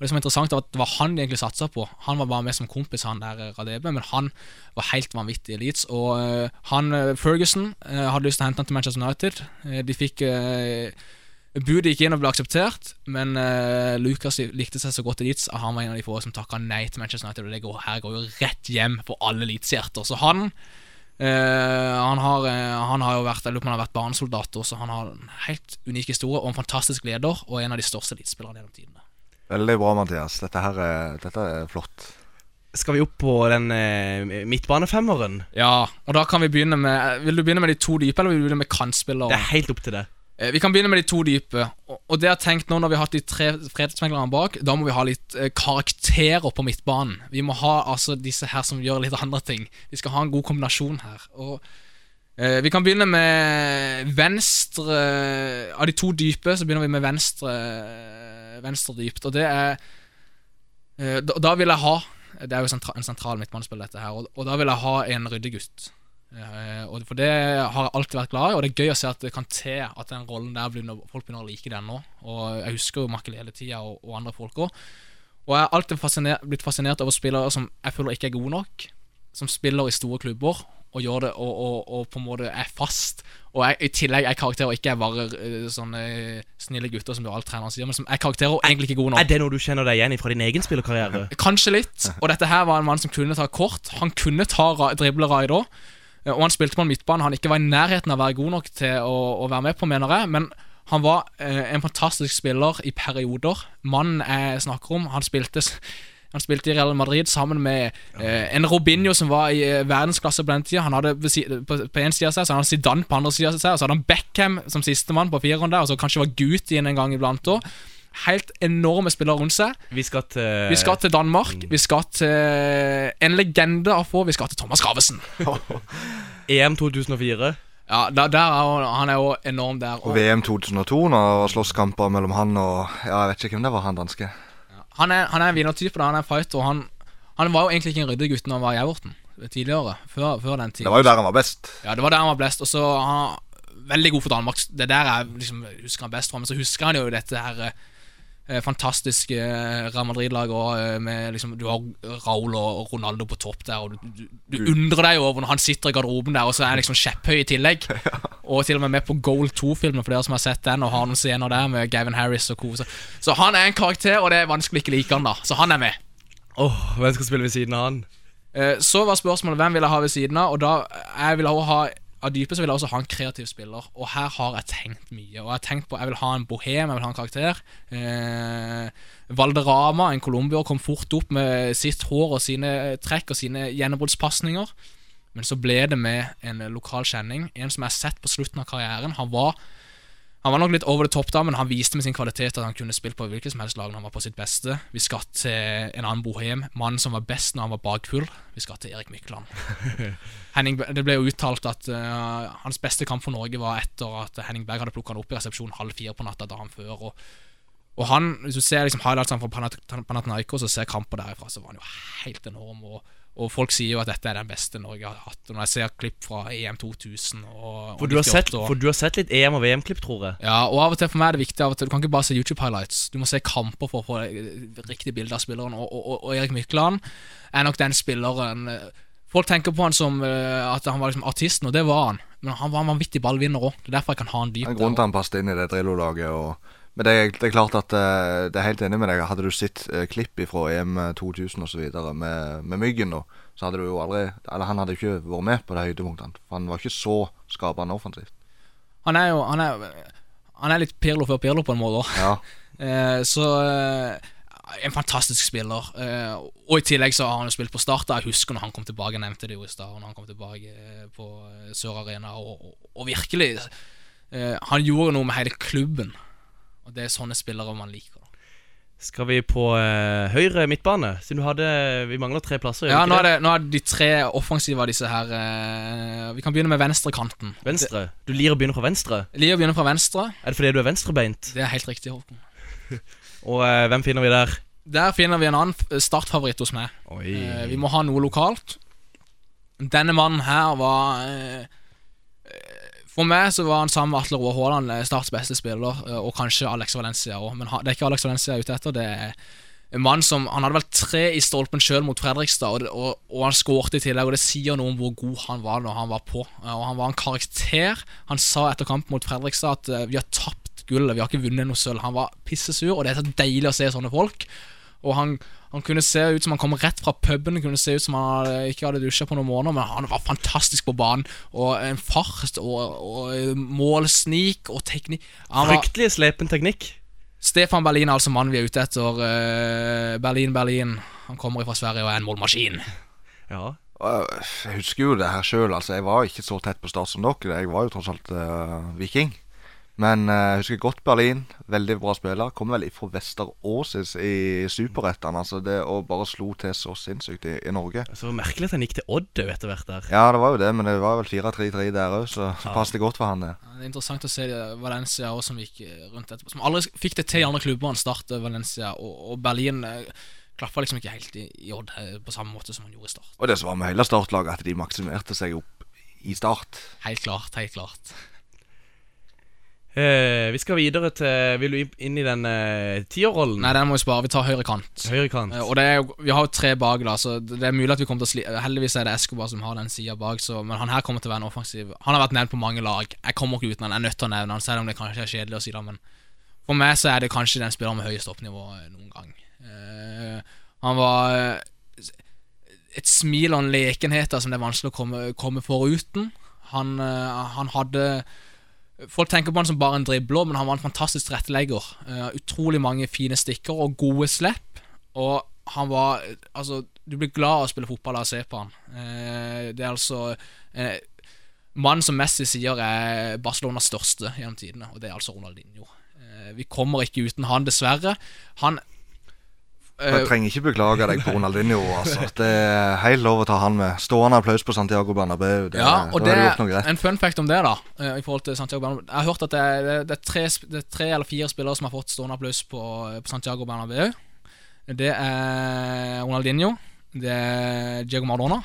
Og Det som er interessant er at det var han de egentlig satsa på. Han var bare med som kompis, han der eh, Radebe, men han var helt vanvittig i Leeds. Og eh, han eh, Ferguson hadde lyst til å hente han til Manchester United. De fikk Budet gikk inn og ble akseptert, men Lucas likte seg så godt i Leeds at han var en av de få som takka nei til Manchester United. Og det går, her går jo rett hjem på alle Leeds-hjerter. Så han uh, han, har, uh, han har jo vært Jeg lurer på han har vært barnesoldat så Han har en helt unik historie og en fantastisk leder, og en av de største Leeds-spillerne gjennom tidene. Veldig bra, Mathias. Dette her er, dette er flott. Skal vi opp på den eh, midtbanefemmeren? Ja, og da kan vi begynne med Vil du begynne med de to dype, eller vil du begynne med kantspillere? Det er helt opp til det. Eh, Vi kan begynne med de to dype. Og- Og det jeg har tenkt nå når vi har hatt de tre fredsmeglerne bak, da må vi ha litt eh, karakterer på midtbanen. Vi må ha altså disse her som gjør litt andre ting. Vi skal ha en god kombinasjon her. Og eh, Vi kan begynne med venstre Av de to dype så begynner vi med venstre Venstre dypt. Og det er uh, da, da vil jeg ha Det er jo sentra, en sentral midtbanespiller, dette her. Og, og da vil jeg ha en ryddegutt. gutt. og for det har jeg alltid vært glad i, og det er gøy å se at det kan til at den rollen der begynner, folk begynner å like den nå. Og jeg husker jo Makelele-tida og, og andre folk òg. Og jeg har alltid fasciner, blitt fascinert over spillere som jeg føler ikke er gode nok. Som spiller i store klubber og gjør det og, og, og på en måte er fast. Og jeg, i tillegg er karakterer ikke er bare uh, sånne snille gutter som du alt treneren sier, men som er karakterer og egentlig ikke gode nok. Er det noe du kjenner deg igjen i fra din egen spillerkarriere? *laughs* Kanskje litt. Og dette her var en mann som kunne ta kort. Han kunne ta drible raid òg. Og han spilte på en midtbane han ikke var i nærheten av å være god nok til å, å være med på, mener jeg. Men han var eh, en fantastisk spiller i perioder. Mannen jeg snakker om, han spilte han spilte i Real Madrid sammen med eh, en Robinho som var i eh, verdensklasse på den tida. Han hadde på, på en side av seg, så hadde han Zidane på andre sida av seg, og så hadde han Beckham som sistemann på fireren der, og så kanskje var Guti en gang iblant òg. Helt enorme spillere rundt seg. Vi skal til Vi skal til Danmark. Vi skal til en legende av få. Vi skal til Thomas Gravesen. *laughs* EM 2004. Ja, der, der er han, Han er jo enorm der. Og VM 2002, når slåsskamper mellom han og Ja, jeg vet ikke hvem det var, han danske. Han er, han er en vinnertype, han er en fighter. Han, han var jo egentlig ikke en ryddegutt når han var i Everton tidligere. Før, før den tid. Det var jo der han var best. Ja, det var der han var best. Og så han Veldig god for Danmark. Det der jeg liksom, husker han best fra. Men så husker han jo dette her eh, fantastiske eh, Real Madrid-lag. eh, med liksom Du har Raúl og Ronaldo på topp der, og du, du, du undrer deg over når han sitter i garderoben der, og så er han liksom kjepphøy i tillegg. *laughs* Og til og med med på Goal 2-filmen, for dere som har sett den, og har noen scener der med Gavin Harris og co. Så, han er en karakter, og det er vanskelig ikke like han, da. Så han er med. Åh, Hvem skal spille ved siden av han? Så var spørsmålet hvem vil jeg ha ved siden av, og da jeg vil også ha av dypet så vil jeg også ha en kreativ spiller, og her har jeg tenkt mye. Og Jeg har tenkt på, jeg vil ha en bohem, jeg vil ha en karakter. Eh, Valderama, en colombier, kom fort opp med sitt hår og sine trekk og sine gjennombruddspasninger. Men så ble det med en lokal kjenning. En som jeg har sett på slutten av karrieren. Han var han var nok litt over the top, da men han viste med sin kvalitet at han kunne spilt på hvilket som helst lag når han var på sitt beste. Vi skal til en annen bohem. Mannen som var best når han var bakfull. Vi skal til Erik Mykland. *laughs* Henning, det ble jo uttalt at uh, hans beste kamp for Norge var etter at Henning Berg hadde plukka han opp i resepsjonen halv fire på natta dagen før. Og, og han, Hvis du ser liksom highlightsene fra Panat- Panathinaikos og ser kamper derifra, så var han jo helt enorm. Og, og folk sier jo at dette er den beste Norge har hatt. Og når jeg ser klipp fra EM 2000 og, For du, har sett, for du har sett litt EM- og VM-klipp, tror jeg. ja, og av og til for meg er det viktig av og til, Du kan ikke bare se YouTube-highlights. Du må se kamper for å få riktig bilde av spilleren. Og, og, og, Erik Mykland er nok den spilleren eh, Folk tenker på han som eh, at han var liksom artisten, og det var han. Men han var en vanvittig ballvinner òg. Det er derfor jeg kan ha han Det dypt. er en grunn til han passet inn i det Drillo-laget. og- Men det det er klart at eh, det er helt enig med deg. Hadde du sett eh, klipp fra EM 2000 osv. Med, med Myggen, nå, så hadde du jo aldri Eller han hadde ikke vært med på de høydepunktene. For han var ikke så skapende offensivt. Han er jo han er, han er litt Pirlo før Pirlo, på en måte. Ja. *laughs* Eh, så eh, En fantastisk spiller. Eh, og i tillegg så har han jo spilt på Start. Jeg husker når han kom tilbake, jeg nevnte det jo i stad, når han kom tilbake eh, på eh, Sør Arena. Og, og, og virkelig eh, Han gjorde noe med hele klubben. Og det er sånne spillere man liker. da. Skal vi på eh, høyre midtbane? Siden du hadde Vi mangler tre plasser. Ja, nå er, det, nå er de tre offensive av disse her eh, Vi kan begynne med venstrekanten. Venstre. Du lir å begynne fra venstre? Lir å begynne fra venstre. Er det fordi du er venstrebeint? Det er helt riktig, Håkon. *laughs* Og eh, hvem finner vi der? Der finner vi en annen startfavoritt hos meg. Eh, vi må ha noe lokalt. Denne mannen her var eh, eh, For meg så var han sammen med Atle Roar Haaland eh, Starts beste spiller, eh, og kanskje Alex Valencia òg. Men det er ikke Alex Valencia jeg er ute etter. Det er en mann som Han hadde vel tre i stolpen sjøl mot Fredrikstad, og, det- og, og han skårte i tillegg. Og det sier noe om hvor god han var når han var på. Eh, Og han var en karakter. Han sa etter kampen mot Fredrikstad at vi har tapt gullet, vi har ikke vunnet noe sølv. Han var pissesur, og det er så deilig å se sånne folk. Og han, han kunne se ut som han kom rett fra puben, kunne se ut som han ikke hadde dusja på noen måneder, men han var fantastisk på banen. Og en fart og, og målsnik og teknikk Fryktelig slepen teknikk. Stefan Berlin er altså mannen vi er ute etter. eh, Berlin, Berlin. Han kommer fra Sverige og er en målmaskin. Ja. Jeg husker jo det her sjøl. Altså, jeg var ikke så tett på start som dere. Jeg var jo tross alt uh, viking. Men jeg uh, husker godt Berlin. Veldig bra spiller. Kommer vel fra Vesteråsis i superrettene Altså det å bare slo til så sinnssykt i, i Norge. Så merkelig at han gikk til Odd etter hvert der. Ja, det var jo det, men det var vel 4-3-3 der òg, så, så Ja. passet det godt for han, det. Det er interessant å se det- Valencia også, som gikk eh, rundt etterpå. Som aldri fikk det til i andre klubber enn Start, eh, Valencia. Og, og Berlin eh, klaffa liksom ikke helt i, i Odd eh, på samme måte som han gjorde i Start. Og det som var med hele startlaget, at de maksimerte seg opp i start. Helt klart, helt klart. Eh, vi skal videre til Vil du inn i den eh, tierrollen? Nei, den må vi spare. Vi tar høyre kant. Høyre kant. Eh, Og det er jo, Vi har jo tre bak, da så det er mulig at vi kommer til å sli Heldigvis er det Escobar som har den sida bak, så, men han her kommer til å være en offensiv. Han har vært nevnt på mange lag. Jeg kommer ikke uten han. Jeg er nødt til å nevne han, selv om det kanskje er kjedelig å si det. Men for meg så er det kanskje den spilleren med høyest oppnivå eh, noen gang. Eh, han var eh, et smil og en lekenhet som det er vanskelig å komme, komme foruten. Han, eh, han hadde Folk tenker på han som bare en dribler, men han var en fantastisk tilrettelegger. Uh, utrolig mange fine stikker og gode slipp. Og han var Altså, du blir glad av å spille fotball av se på han. Uh, det er altså uh, Mannen som Messi sier er Barcelonas største gjennom tidene, og det er altså Ronaldinho. Uh, vi kommer ikke uten han, dessverre. Han Jeg trenger ikke beklage deg på Ronaldinho. Altså. Det er helt lov å ta han med. Stående applaus på Santiago Bernabeu. Det, Ja, og det, det en fun fact om det, da. eh, I forhold til Santiago Bernabeu Jeg har hørt at det er, det, er tre, det er tre eller fire spillere som har fått stående applaus på, på Santiago Bernabeu. Det er Ronaldinho, det er Diego Maradona,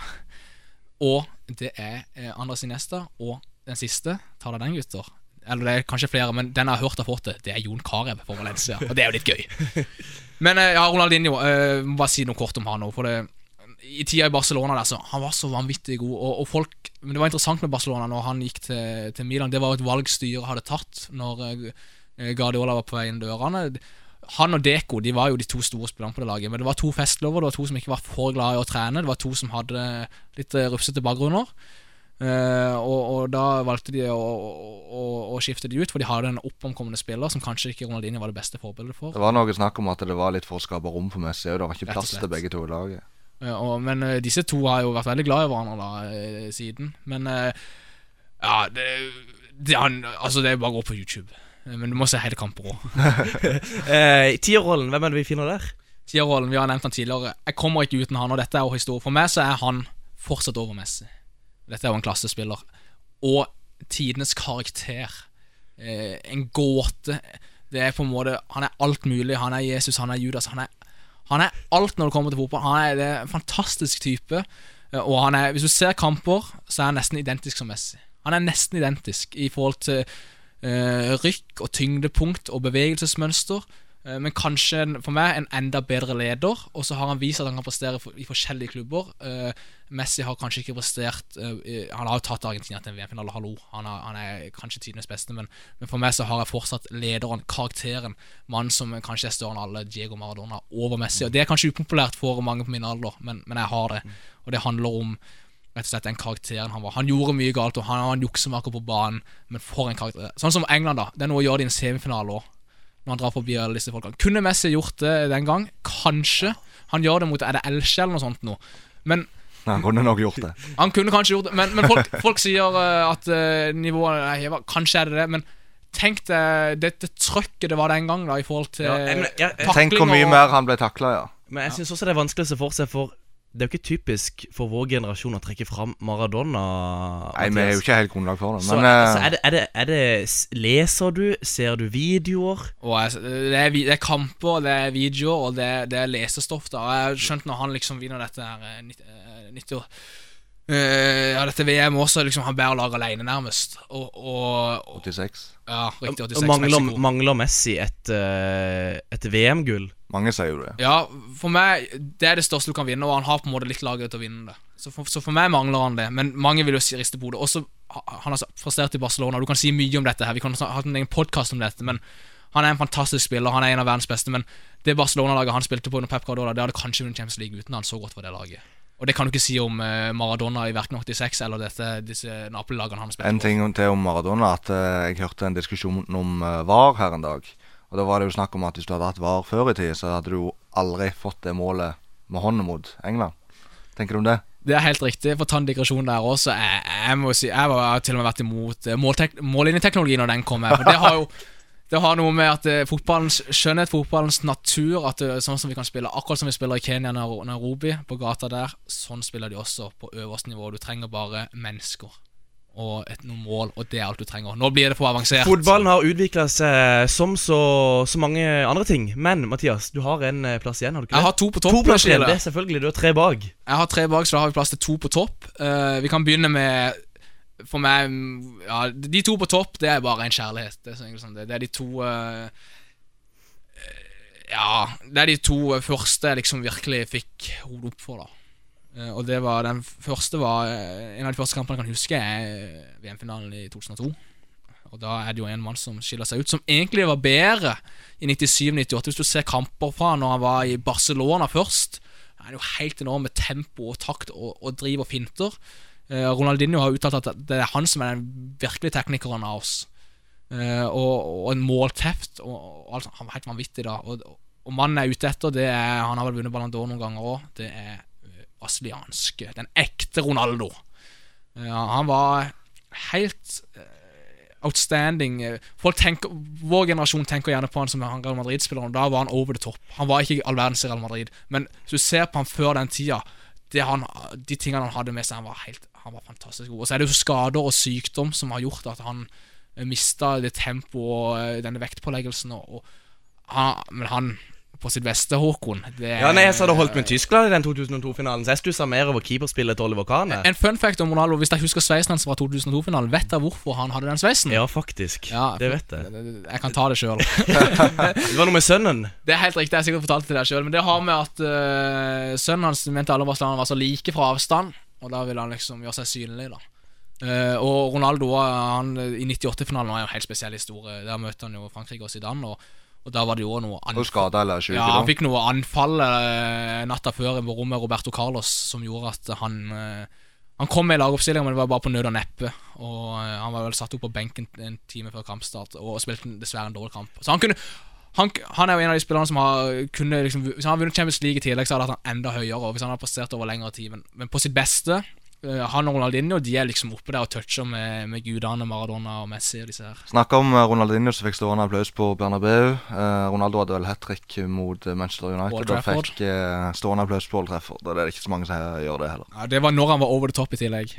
og det er eh, Andres Iniesta, og den siste, ta deg den, gutter. Eller det er kanskje flere, men den jeg har hørt har fått det, det er Jon Carew for Valencia. Og det er jo litt gøy. *laughs* Men eh, ja, Ronaldinho, eh, må bare si noe kort om han nå. For det, i tida i Barcelona der, så Han var så vanvittig god. Og, og folk Men det var interessant med Barcelona når han gikk til, til Milan. Det var jo et valg styret hadde tatt når eh, Guardiola var på vei inn dørene. Han og Deco de var jo de to store spillerne på det laget. Men det var to festlover. Det var to som ikke var for glad i å trene. Det var to som hadde litt rufsete bakgrunner. Eh, og, og da valgte de å, å, å skifte de ut, for de hadde en oppomkommende spiller som kanskje ikke Ronaldinho var det beste forbildet for. Det var noe snakk om at det var litt for å skape rom for Messi. Og det var ikke plass til begge to i laget. Uh, og, men uh, disse to har jo vært veldig glad i hverandre da eh, siden. Men ja, det, det, han, altså det er bare å gå på YouTube. Men du må se hele kamper òg. *laughs* Eh, tierrollen, hvem er det vi finner der? Tierrollen, vi har nevnt han tidligere. Jeg kommer ikke uten han, og dette er jo historie. For meg så er han fortsatt over Messi. Dette er jo en klassespiller. Og tidenes karakter. Eh, en gåte. Det er på en måte Han er alt mulig. Han er Jesus, han er Judas. Han er, han er alt når det kommer til fotball. Han er, det er en fantastisk type. Eh, Og han er, hvis du ser kamper, så er han nesten identisk som Messi. Han er nesten identisk i forhold til eh, rykk og tyngdepunkt og bevegelsesmønster. Eh, Men kanskje for meg en enda bedre leder. Og så har han vist at han kan prestere i forskjellige klubber. Eh, Messi har kanskje ikke prestert uh, Han har jo tatt Argentina til en VM-finale, hallo. Han, er- han er kanskje tidenes beste, men, men for meg så har jeg fortsatt lederen, karakteren, mannen som kanskje er større enn alle, Diego Maradona, over Messi. Og Det er kanskje upopulært for mange på min alder, men, men jeg har det. Og det handler om rett og slett den karakteren han var. Han gjorde mye galt, og han var en juksemaker på banen, men for en karakter. Sånn som England, da. Det er noe å gjøre det i en semifinale òg. Når han drar forbi alle disse folkene. Kunne Messi gjort det den gang? Kanskje. Han gjør det mot Er det Elche eller noe sånt nå? Men *laughs* Han kunne nok gjort det. han kunne kanskje gjort det, men, men folk, folk sier eh, at eh, nivået er heva. Kanskje er det det, men tenk deg dette trøkket det var den gang, da, i forhold til Ja, jeg- jeg- jeg- Tenk hvor mye og- mer han ble takla, ja. Men jeg syns også det er vanskelig å se for seg, for det er jo ikke typisk for vår generasjon å trekke fram Maradona. Nei, vi er jo ikke helt grunnlag for det. Så, Men så eh, er, det, er, det, er det Leser du? Ser du videoer? Og jeg, det, er, det er kamper, det er videoer, og det, er- det er lesestoff. da Jeg skjønte når han liksom vinner dette her eh, eh, 90 år eh, Ja, dette VM også, liksom han bærer laget alene, nærmest. Og, og, og 86. Ja, riktig. 86 Og mangler, Mexico. mangler Messi et, eh, et VM-gull? mange sier jo det. Ja, for meg Det er det største du kan vinne, og han har på en måte litt laget til å vinne det. Så for, så for meg mangler han det, men mange vil jo si riste på hodet. Også han har prestert i Barcelona. Du kan si mye om dette her, vi kan ha hatt en egen podkast om dette, men han er en fantastisk spiller, han er en av verdens beste, men det Barcelona-laget han spilte på under Pep Guardiola, det hadde kanskje vunnet Champions League uten han, så godt var det laget. Og det kan du ikke si om eh, Maradona i verken 86 eller dette, disse Napoli-lagene han spilte En ting til om Maradona. At eh, Jeg hørte en diskusjon om eh, VAR her en dag. Og Da var det jo snakk om at hvis du hadde hatt VAR før i tid, så hadde du jo aldri fått det målet med hånden mot England. Tenker du om det? Det er helt riktig. For å ta en digresjon der også Jeg, jeg må si Jeg har til og med vært imot eh, når den kommer. For det har jo *laughs* Det har noe med at eh, fotballens skjønnhet, fotballens natur At det, Sånn som vi kan spille Akkurat som vi spiller i Kenya og Nairobi, på gata der, sånn spiller de også på øverste nivå. Du trenger bare mennesker og et, noe mål, og det er alt du trenger. Nå blir det for avansert. Fotballen har utvikla seg som så, så mange andre ting. Men Mathias, du har en eh, plass igjen, har du ikke det? Jeg har to på topp. To plass igjen, det er selvfølgelig. Du har tre bak. Jeg har tre bak, så da har vi plass til to på topp. Uh, vi kan begynne med For meg mm, Ja, de to på topp, det er bare en kjærlighet. Det er, så enkelt som det. er de to eh, Ja, det er de to eh, første jeg liksom virkelig fikk hodet opp for, da. Uh, og det var Den første var En av de første kampene jeg kan huske, er VM-finalen i 2002. Og da er det jo en mann som skiller seg ut, som egentlig var bedre i 97-98. Hvis du ser kamper fra når han var i Barcelona først, er det jo helt enorm med tempo og takt og, og driv og finter. Eh, Ronaldinho har uttalt at det er han som er den virkelige teknikeren av oss. Eh, og, og en målteft. Og, og alt, han var helt vanvittig da. Og, og mannen er ute etter, det er Han har vel vunnet Ballon d'Or noen ganger òg. Det er eh, brasilianske. Den ekte Ronaldo. Han var helt outstanding. Folk tenker, Vår generasjon tenker gjerne på han som han Real Madrid-spilleren. Da var han over the top. Han var ikke all verdens Real Madrid. Men hvis du ser på han før den tida det han, De tingene han hadde med seg, han var, helt, han var fantastisk god. Og så er det jo skader og sykdom som har gjort at han eh, mista det tempoet og eh, denne vektpåleggelsen. Og, og han, men han på sitt beste, Håkon det Ja, nei, Jeg hadde holdt med Tyskland i den 2002-finalen, så jeg stussa mer over keeperspillet til Oliver Kahn. En fun fact om Ronaldo, hvis jeg husker sveisen hans fra 2002-finalen, vet jeg hvorfor han hadde den sveisen? Ja, faktisk. Ja, det vet jeg. Jeg kan ta det sjøl. *laughs* Det var noe med sønnen. Det er helt riktig, jeg har sikkert fortalt det til deg sjøl, men det har med at uh, sønnen hans mente alle brasilianere var så like fra avstand, og da vil han liksom gjøre seg synlig, da. Uh, og Ronaldo han, i 98-finalen var jo en helt spesiell historie. Der møtte han jo Frankrike og Zidane, og, og da var det jo noe Og skada eller syk? Ja, han fikk noe anfall uh, natta før i rommet Roberto Carlos som gjorde at han uh, Han kom med i lagoppstillinga, men det var bare på nød og neppe. Og eh, Han var vel satt opp på benken en time før kampstart og spilte dessverre en dårlig kamp. Så han kunne han, han er jo en av de spillerne som har kunne liksom, Hvis han hadde vunnet Champions League i tillegg, så hadde han enda høyere. Og hvis han hadde prestert over lengre tid Men, men på sitt beste eh, Han og Ronaldinho De er liksom oppe der og toucher med, med gudene Maradona og Messi og disse her. Snakka om eh, Ronaldinho som fikk stående applaus på Bernabeu. Eh, Ronaldo hadde vel hat trick mot eh, Manchester United og fikk eh, stående applaus på Old Trafford. Og det er ikke så mange som gjør det heller. Ja, Det var når han var over the top i tillegg.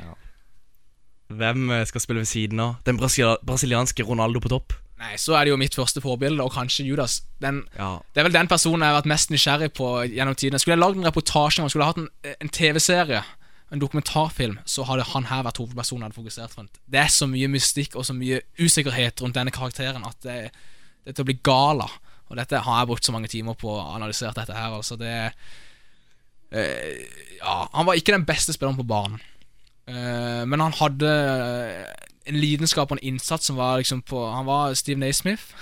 Hvem eh, skal spille ved siden av? Den brasilianske Ronaldo på topp? Nei, så er det jo mitt første forbilde, og kanskje Judas. Den, Ja. Det er vel den personen jeg har vært mest nysgjerrig på gjennom tidene. Skulle jeg lagd en reportasje om skulle jeg hatt en, en TV-serie, en dokumentarfilm, så hadde han her vært hovedpersonen jeg hadde fokusert rundt. Det er så mye mystikk og så mye usikkerhet rundt denne karakteren at det, det er til å bli gal av. Og dette har jeg brukt så mange timer på å analysere dette her. Altså det eh, Ja, han var ikke den beste spilleren på banen. Eh, men han hadde en lidenskap og en innsats som var liksom på Han var Steve Naismith,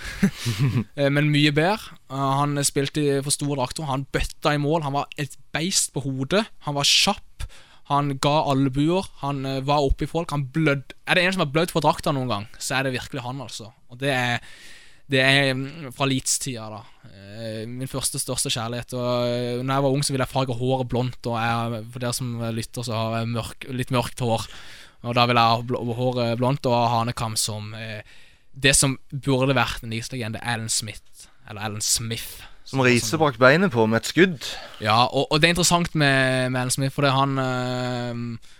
*laughs* eh, men mye bedre. Eh, han spilte for store drakter, han bøtta i mål. Han var et beist på hodet. Han var kjapp. Han ga albuer. Han eh, var oppe i folk. Han blødd Er det en som har blødd for drakta noen gang, så er det virkelig han, altså. Og det er det er mm, fra Leeds-tida, da. Eh, Min første, største kjærlighet. Og eh, når jeg var ung, så ville jeg farge håret blondt. Og jeg, for dere som lytter, så har jeg mørk, litt mørkt hår. Og da ville jeg ha bl håret blondt og ha hanekam som eh, det som burde vært en Leeds-legende, Alan Smith. Eller Alan Smith. Som Riise bak beinet på med et skudd. Ja, og, og det er interessant med, med Alan Smith, fordi han øh,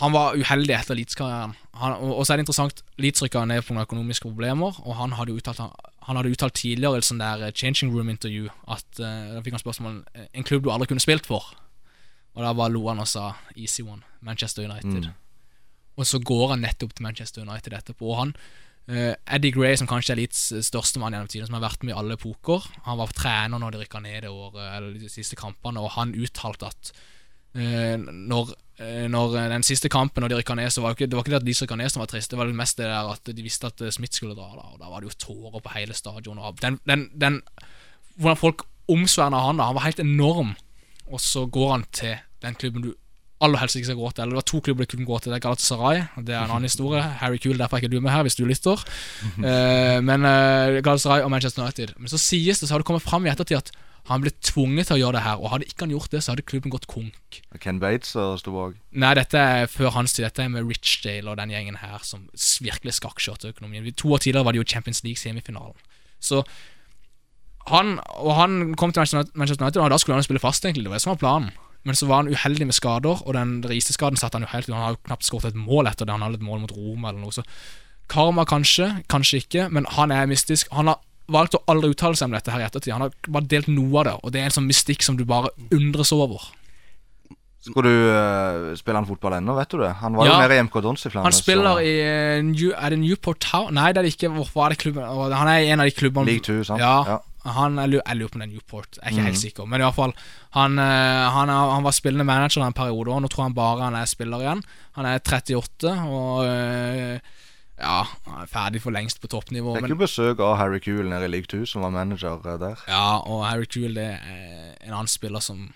Han var uheldig etter Leeds-karrieren. Og, og så er det interessant Leeds rykka ned noen økonomiske problemer, og han hadde uttalt han hadde uttalt tidligere i et sånn der changing room-intervju at uh, Da fikk han spørsmål om en klubb du aldri kunne spilt for. Og da bare lo han og sa easy one, Manchester United. Mm. Og så går han nettopp til Manchester United etterpå. Og han uh, Eddie Gray, som kanskje er Leeds største mann gjennom tiden, som har vært med i alle epoker, han var trener når de rykka ned det året, eller de siste kampene, og han uttalte at eh, når, eh, når den siste kampen, når de rykka ned, så var det ikke, det var ikke det at de som rykka ned som var trist, det var det mest det der at de visste at eh, Smith skulle dra, da, og da var det jo tårer på hele stadion. Og den, den, den, hvordan folk omsverna han, da, han var helt enorm, og så går han til den klubben du aller helst ikke skal gå til. Eller det var to klubber du kunne gå til. Det er Galatasaray, det er en annen historie. Harry Kuhl, derfor er ikke du med her, hvis du lytter. *laughs* Eh, men Galatasaray og Manchester United. Men så sies det, så har det kommet fram i ettertid at han ble tvunget til å gjøre det her, og hadde ikke han gjort det, så hadde klubben gått konk. Ken Bates som sto bak. Nei, dette er før hans tid. Dette er med Richdale og den gjengen her som virkelig skakkjørte økonomien. To år tidligere var det jo Champions League-semifinalen. Så han, og han kom til Manchester United, og da skulle han spille fast, egentlig. Det var det som var planen. Men så var han uheldig med skader, og den riseskaden satte han jo helt ut. Han har jo knapt skåret et mål etter det. Han hadde et mål mot Roma eller noe. Så karma kanskje, kanskje ikke, men han er mystisk. Han har valgt å aldri uttale seg om dette her i ettertid. Han har bare delt noe av det, og det er en sånn mystikk som du bare undres over. Skal du uh, spille han fotball ennå, vet du det? Han var jo mer i MK Dons i Flandern. Han spiller i eh, New, Er det Newport Town? Nei, det er det ikke. Hvorfor er det klubben? Han er i en av de klubbene League 2, sant? Ja, Ja. Han, jeg, lurer, på om det er Newport. Jeg er ikke mm. helt sikker. Men i hvert fall han, eh, han, han var spillende manager en periode, og nå tror han bare han er spiller igjen. Han er 38 og eh, ja, han er ferdig for lengst på toppnivå. Fikk Men, jo besøk av Harry Kuhl nede i League 2, som var manager eh, der. ja, og Harry Kuhl er en annen spiller som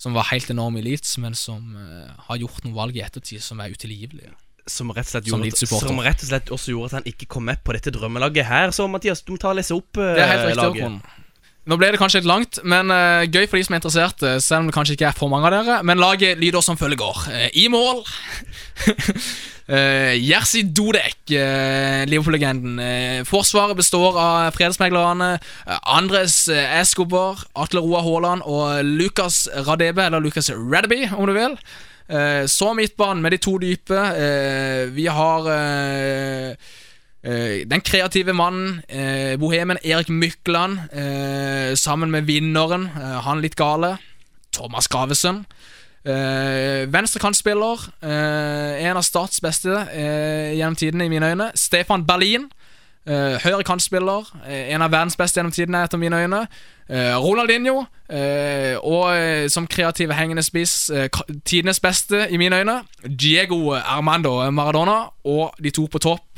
som var helt enorm i Leeds, men som uh, har gjort noen valg i ettertid som er utilgivelige. Som rett og slett gjorde. Som rett og slett også gjorde at han ikke kom med på dette drømmelaget her. Så Mathias, du må ta og lese opp uh, Det er helt riktig, laget. Nå ble det kanskje litt langt, men uh, gøy for de som er interessert selv om det kanskje ikke er for mange av dere. Men laget lyder som følger. Uh, I mål uh, *laughs* Jerzy Dodek, Liverpool-legenden. Eh, forsvaret består av fredsmeglerne eh, Andres eh, Escobar, Atle Roar Haaland og Lucas Radebe, eller Lucas Radeby, om du vil. Eh, så midtbanen med de to dype. Eh, vi har eh, eh, den kreative mannen, eh, bohemen Erik Mykland, eh, sammen med vinneren, eh, han litt gale, Thomas Gravesen. Venstrekantspiller, eh, en av Starts beste eh, gjennom tidene, i mine øyne. Stefan Berlin. Høyre kantspiller, eh, en av verdens beste gjennom tidene, etter mine øyne. Eh, Ronaldinho, eh, og eh, som kreative hengende spiss, eh, tidenes beste, i mine øyne. Diego Armando Maradona, og de to på topp.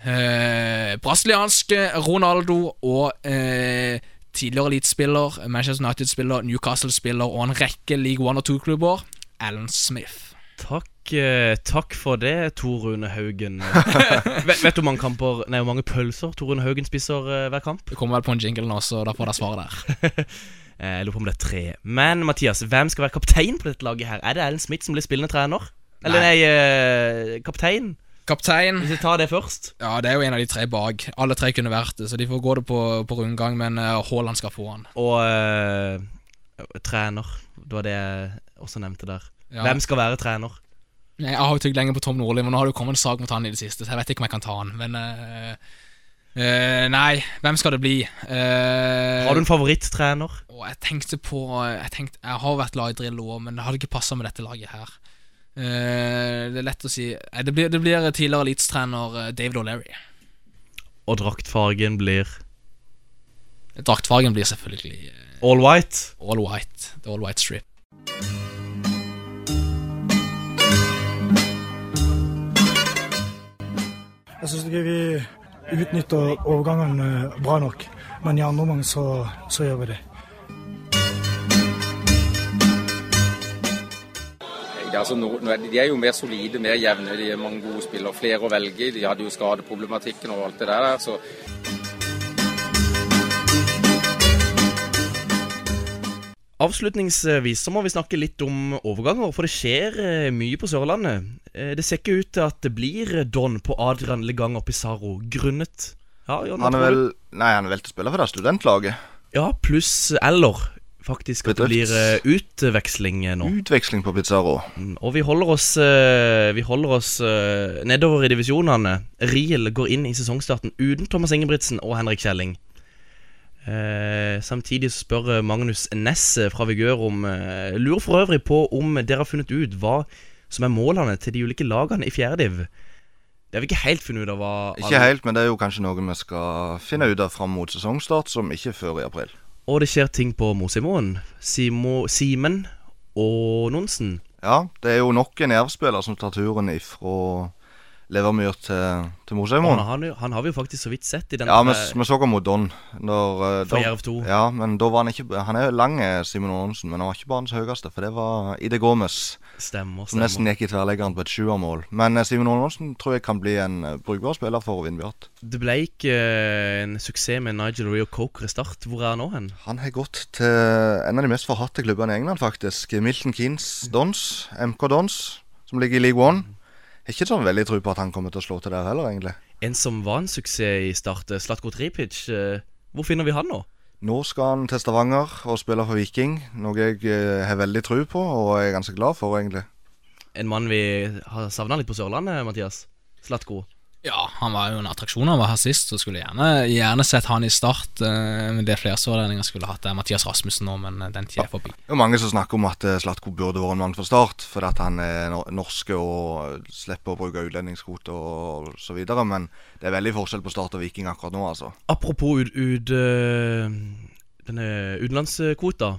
Eh, brasilianske Ronaldo og eh, tidligere elitespiller, Manchester United-spiller, Newcastle-spiller og en rekke League One og Two-klubber. Alan Smith. Takk, eh, takk for det, Tor Rune Haugen. *laughs* vet, vet du mange kamper Nei, hvor mange pølser Tor Rune Haugen spiser eh, hver kamp? Det kommer vel på en jingle nå, så da får dere svaret der. *laughs* Eh, Jeg lurer på om det er tre. Men Mathias, hvem skal være kaptein på dette laget her? Er det Alan Smith som blir spillende trener? Eller nei, eh, kaptein? Kaptein Hvis vi tar det først. Ja, det er jo en av de tre bak. Alle tre kunne vært det, så de får gå det på, på rundgang, men eh, Haaland skal få han. Og eh, trener. Det var det jeg også nevnte der. Ja. Hvem skal være trener? Jeg har jo tygd lenge på Tom Nordli, men nå har det jo kommet en sak mot han i det siste, så jeg vet ikke om jeg kan ta han. Men eh, eh, Nei, hvem skal det bli? Uh, Har du en favorittrener? jeg tenkte på Jeg, tenkte, jeg har vært glad i Drillo òg, men det hadde ikke passa med dette laget her. Eh, det er lett å si Det blir, det blir tidligere elitestrener eh, David O'Leary. Og draktfargen blir Draktfargen blir selvfølgelig eh, all white. all white. The all white strip. Jeg syns ikke vi utnytter overgangene bra nok, men i andre omgang så, så gjør vi det. Altså, nå, nå er de, de er jo mer solide, mer jevne. De er mange gode spillere. Flere å velge i. De hadde jo skadeproblematikken og alt det der. Så Avslutningsvis så må vi snakke litt om overganger, for det skjer eh, mye på Sørlandet. Eh, det ser ikke ut til at det blir Don på Adrian Leganger Pizarro grunnet Ja, Jon, Han er vel? Nei, han er vel til å spille for det studentlaget. Ja, pluss eller faktisk at det blir eh, utveksling eh, nå. Utveksling på Pizarro. Mm, Og vi holder oss, eh, vi holder oss eh, nedover i divisjonene. Riel går inn i sesongstarten uten Thomas Ingebrigtsen og Henrik Kjelling. Eh, samtidig så spør eh, Magnus Næss eh, fra Vigør om eh, Lurer for øvrig på om dere har funnet ut hva som er målene til de ulike lagene i fjerde div. Det har vi ikke helt funnet ut av. hva Ikke helt, men det er jo kanskje noe vi skal finne ut av fram mot sesongstart, som ikke er før i april. Og det skjer ting på Mosimoen. Simo, Simen og Nonsen. Ja, det er jo nok en Jerv-spiller som tar turen ifra Levermyr til, til Mosheimoen. Han, han har vi jo faktisk så vidt sett i den Ja, vi, vi så ham mot Don. Når, eh, For Jerv 2. Ja, men da var han ikke Han er lang, Simen Simon Aanonsen, men han var ikke banens høyeste, for det var Ide Gomes. Stemmer, Som nesten gikk i tverrleggeren på et sjuermål. Men Simen Simon Aanonsen tror jeg kan bli en eh, brukbar spiller for Vindbjart. Det ble ikke eh, en suksess med Nigel Rio Coker i start. Hvor er han nå hen? Han har gått til en av de mest forhatte klubbene i England, faktisk. Milton Keynes Dons, MK Dons, som ligger i League One. Har ikke sånn veldig tro på at han kommer til å slå til der heller, egentlig. En som var en suksess i start, eh, Slatko Tripic. eh, Hvor finner vi han nå? Nå skal han til Stavanger og spille for Viking, noe jeg eh, har veldig tro på og er ganske glad for, egentlig. En mann vi har savna litt på Sørlandet, Mathias. Slatko. Ja, han var jo en attraksjon. Han var her sist, så skulle jeg gjerne, gjerne sett han i start. eh, Men det flere sørlendinger skulle hatt, er Mathias Rasmussen nå, men eh, den tida er forbi. Det er mange som snakker om at eh, Slatko burde vært en mann fra start, fordi at han er nor- norsk og slipper å bruke utlendingskvote og så videre, men det er veldig forskjell på Start og Viking akkurat nå, altså. Apropos ut, ut, denne utenlandskvota.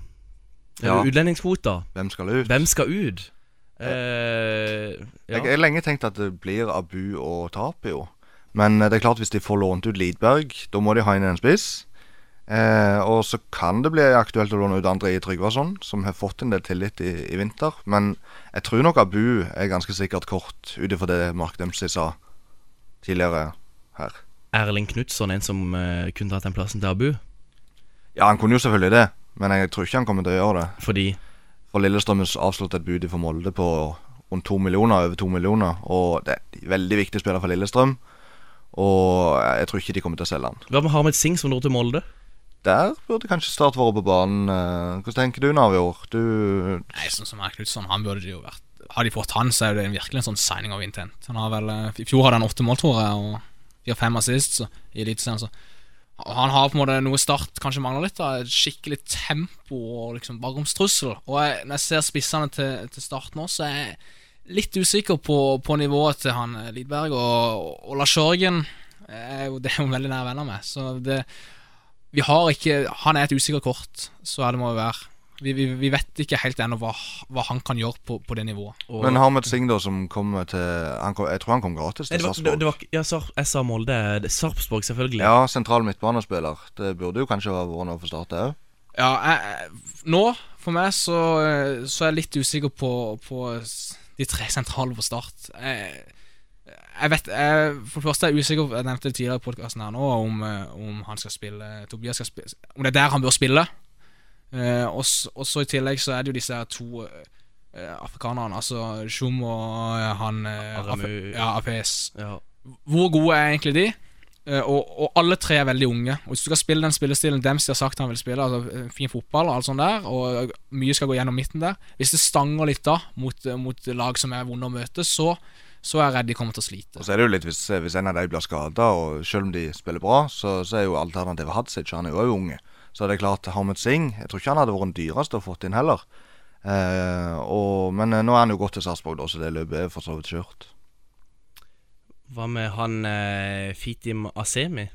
Ja. Utlendingskvota. Hvem skal ut? Hvem skal ut? Eh, ja. Jeg har lenge tenkt at det blir Abu og Tapio. Men eh, det er klart hvis de får lånt ut Lidberg, da må de ha inn en spiss. Eh, og så kan det bli aktuelt å låne ut André Tryggvason, som har fått en del tillit i, i vinter. Men jeg tror nok Abu er ganske sikkert kort, ut ifra det Mark Dempsey sa tidligere her. Erling Knutson, en som eh, kunne tatt den plassen til Abu. Ja, han kunne jo selvfølgelig det, men jeg tror ikke han kommer til å gjøre det. Fordi? For Lillestrøm har avslått et bud for Molde på rundt to millioner, over to millioner. Og det er en veldig viktig spiller for Lillestrøm. Og jeg tror ikke de kommer til å selge han. Hva med Harmet Singh, som dro til Molde? Der burde kanskje Start vært på banen. Hvordan tenker du, Navjord? Du Nei, sånn som er Knutson, han burde det jo vært Har de fått han, så er det virkelig en sånn signing of intent. Han har vel eh, I fjor hadde han åtte mål, tror jeg, og fire-fem assist så, i Eliteserien, så Han har på en måte noe Start kanskje mangler litt. da skikkelig tempo og liksom bakromstrussel. Og jeg, når jeg ser spissene til, til Start nå, så er jeg litt usikker på, på nivået til han eh, Lidberg. Og, og Lars Jørgen er jo, *laughs* det er jo veldig nære venner med. Så det Vi har ikke Han er et usikkert kort, så er det må være. Vi, vi, vi vet ikke helt ennå hva, hva han kan gjøre på, på det nivået. Og- Men Harmet Singh, da, som kommer til han kom, Jeg tror han kom gratis til det var, det, Sarpsborg. ja, Sar, jeg sa Molde. Sarpsborg, selvfølgelig. Ja, sentral midtbanespiller. Det burde jo kanskje være vært noe for Start, det òg. Ja, jeg, jeg- nå, for meg, så, eh, så er jeg litt usikker på, på de tre sentrale for Start. Jeg, jeg vet jeg, For det første er jeg usikker Jeg nevnte det tidligere i podkasten her nå om, eh, om han skal spille Tobias skal spille Om det er der han bør spille. Eh, og så i tillegg så er det jo disse her to eh, afrikanerne, altså Shum og eh, han eh, Ja, APS. Ja. Hvor gode er egentlig de? Eh, og, og alle tre er veldig unge. Og Hvis du skal spille den spillestilen Dempsey har sagt han vil spille, altså eh, fin fotball og alt sånt der, og mye skal gå gjennom midten der Hvis det stanger litt da mot, eh, mot lag som er vonde å møte, så, så er jeg redd de kommer til å slite. Og så er det jo litt hvis, hvis en av de blir skada, og selv om de spiller bra, så, så er jo alternativet Hadzic. Han er jo òg unge. Så det er klart, Harmet Singh Jeg tror ikke han hadde vært den dyreste å fått inn heller. Eh, og, men eh, nå er han jo gått til Sarpsborg, så det løpet er for så vidt kjørt. Hva med han eh, Fitim Asemi?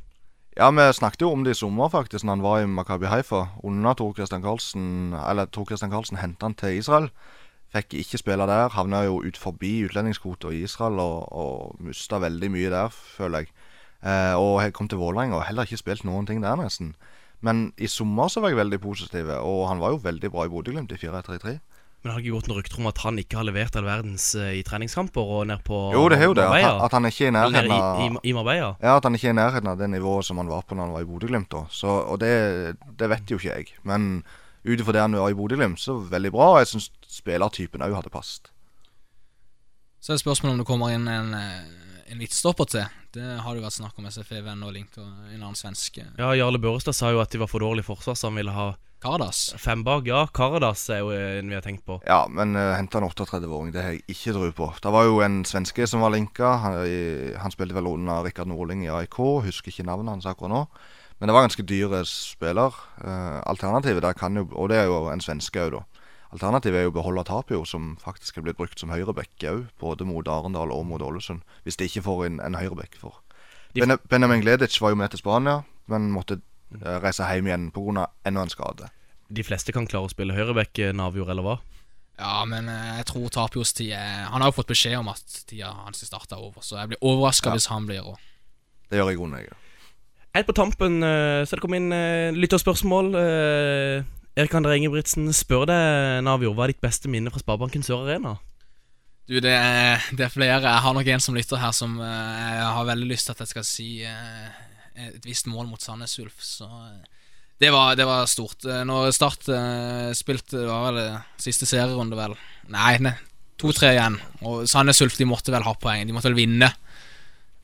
Ja, vi snakket jo om det i sommer, faktisk, når han var i Makabi Haifa. Under Tor Christian Karlsen Eller Tor Christian Karlsen henta han til Israel. Fikk ikke spille der. Havna jo ut forbi utlendingskvota i Israel og, og mista veldig mye der, føler jeg. Eh, og kom til Vålerenga og heller ikke spilt noen ting der, nesten. Men i sommer så var jeg veldig positiv, og han var jo veldig bra i Bodø-Glimt i 4-3-3. Men har det ikke gått noen rykter om at han ikke har levert all verdens eh, i treningskamper og ned på Jo, det er jo det. At han, at han ikke er i nærheten av i, i, i Marbella? Ja, at han ikke er i nærheten av det nivået som han var på når han var i Bodø-Glimt. Og det, det vet jo ikke jeg. Men ut ifra det han var i Bodø-Glimt, så veldig bra. Og jeg syns spillertypen òg hadde passet. Så er spørsmålet om det kommer inn en, eh, en midtstopper til. Det har det jo vært snakk om SFE Venn og Link og en annen svenske. Ja, Jarle Børrestad sa jo at de var for dårlig forsvar, så han ville ha Karadas. fem bak. Ja, Karadas er jo en vi har tenkt på. Ja, men uh, hente en 38-åring, det har jeg ikke tro på. Det var jo en svenske som var linka. Han, i, han spilte vel under Rikard Norling i AIK. Husker ikke navnet hans akkurat nå. Men det var ganske dyre spiller. Uh, alternativet der kan jo Og det er jo en svenske òg, da. Alternativet er jo å beholde Tapio, som faktisk er blitt brukt som høyrebekk òg, både mot Arendal og mot Ålesund. Hvis de ikke får inn en høyrebekk for. De- Bene- Benjamin Gleditsch var jo med til Spania, men måtte uh, reise hjem igjen pga. enda en skade. De fleste kan klare å spille høyreback, eh, Navjord, eller hva? Ja, men eh, jeg tror Tapios tid Han har jo fått beskjed om at tida hans er start er over, så jeg blir overraska hvis han blir òg. Det gjør jeg i grunnen, jeg. Helt på tampen eh, så det kommet inn eh, lytterspørsmål. Eh, Erik André Ingebrigtsen spør deg, Navio, hva er ditt beste minne fra Sparebanken Sør Arena? Du, det er, det er flere. Jeg har nok en som lytter her som eh, jeg har veldig lyst til at jeg skal si eh, et visst mål mot Sandnes Ulf, så eh, det var, det var stort. Eh, Når Start eh, spilte var vel eh, siste serierunde, vel. Nei, nei to-tre igjen. Og Sandnes Ulf de måtte vel ha poeng. De måtte vel vinne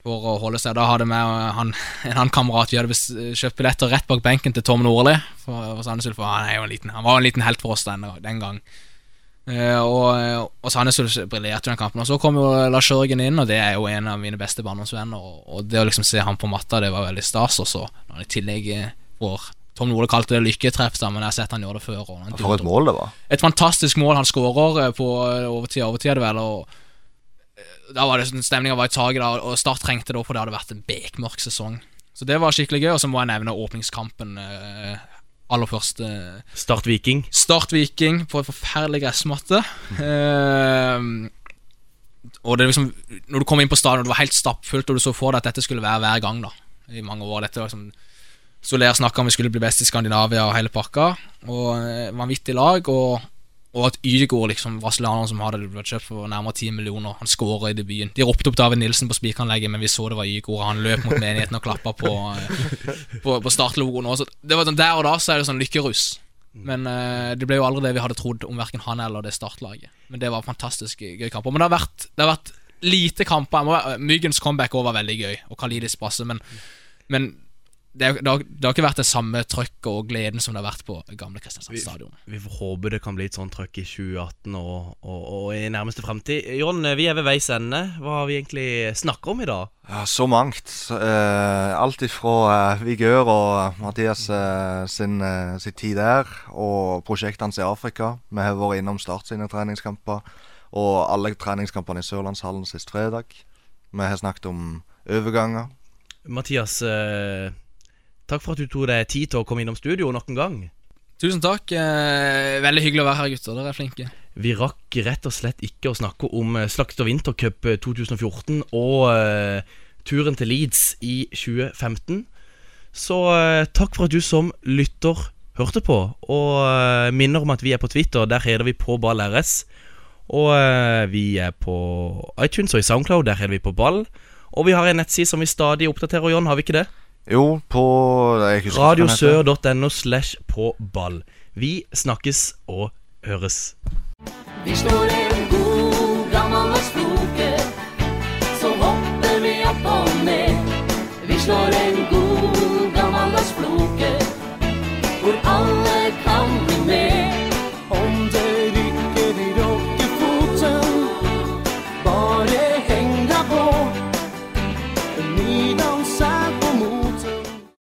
for å holde seg. Da hadde vi han, *laughs* en annen kamerat Vi hadde kjøpt billetter rett bak benken til Tom Nordli for, for Sandnes Ulf. Han, er jo en liten, han var en liten helt for oss den, den gang. Uh, og, og Sandnes Ulf briljerte den kampen. Og så kom jo Lars Jørgen inn, og det er jo en av mine beste barndomsvenner. Og, og det å liksom se han på matta, det var veldig stas. Og så når han i tillegg eh, får Tom Nordli kalte det lykketreff, da, men jeg har sett han gjøre det før. For et mål det var. et fantastisk mål han skårer eh, på eh, overtid, overtid er vel. Og eh, da var det sånn Stemninga var i taket, da, og Start trengte det, for det hadde vært en bekmørk sesong. Så det var skikkelig gøy. Og så må jeg nevne åpningskampen. Eh, aller første Start Viking. Start Viking på en forferdelig gressmatte. Eh, og det liksom Når du kom inn på stadion, det var helt stappfullt, og du så for deg at dette skulle være hver gang. da I mange år. Dette var liksom Soler snakka om vi skulle bli best i Skandinavia og hele pakka. Og eh, vanvittig lag. Og, og at Ydegaard liksom brasilianeren som hadde blitt kjøpt for nærmere 10 millioner, han skåra i debuten. De ropte opp David Nilsen på spikeranlegget, men vi så det var Ydegård. Han løp mot menigheten og klappa på, eh, på, på startlogoen. også. Det var sånn, Der og da så er det sånn lykkerus. Men uh, det ble jo aldri det vi hadde trodd om verken han eller det startlaget. Men det var fantastisk gøy kamper. Men det har vært, det har vært lite kamper. Myggens comeback også var veldig gøy, og Kalidis passe, men, men det, har- det, har, det har ikke vært det samme trøkket og gleden som det har vært på gamle Kristiansand stadion. Vi får håpe det kan bli et sånt trøkk i 2018 og, og, og i nærmeste fremtid. Jon, vi er ved veis ende. Hva har vi egentlig snakket om i dag? Ja, så mangt. Eh, alt ifra uh, Vigør og Mathias uh, sin, uh, sin tid der, og prosjektet hans i Afrika. Vi har vært innom Start sine treningskamper, og alle treningskampene i Sørlandshallen sist fredag. Vi har snakket om overganger. Mathias, eh, takk for at du tok deg tid til å komme innom studio nok en gang. Tusen takk. Eh, veldig hyggelig å være her, gutter. Dere er flinke. Vi rakk rett og slett ikke å snakke om eh, Slakter vintercup eh, 2014 og uh, turen til Leeds i 2015. Så uh, takk for at du som lytter hørte på, og uh, minner om at vi er på Twitter. Der heter vi på ball RS. Og eh, vi er på iTunes og i Soundcloud. Der heter vi på ball. Og vi har en nettside som vi stadig oppdaterer, Jon. Har vi ikke det? Jo, på Radiosør.no slash på ball. Vi snakkes og høres. Vi slår en god, gammel og sloke, så hopper vi opp og ned. Vi slår en god, gammel og sloke, hvor alle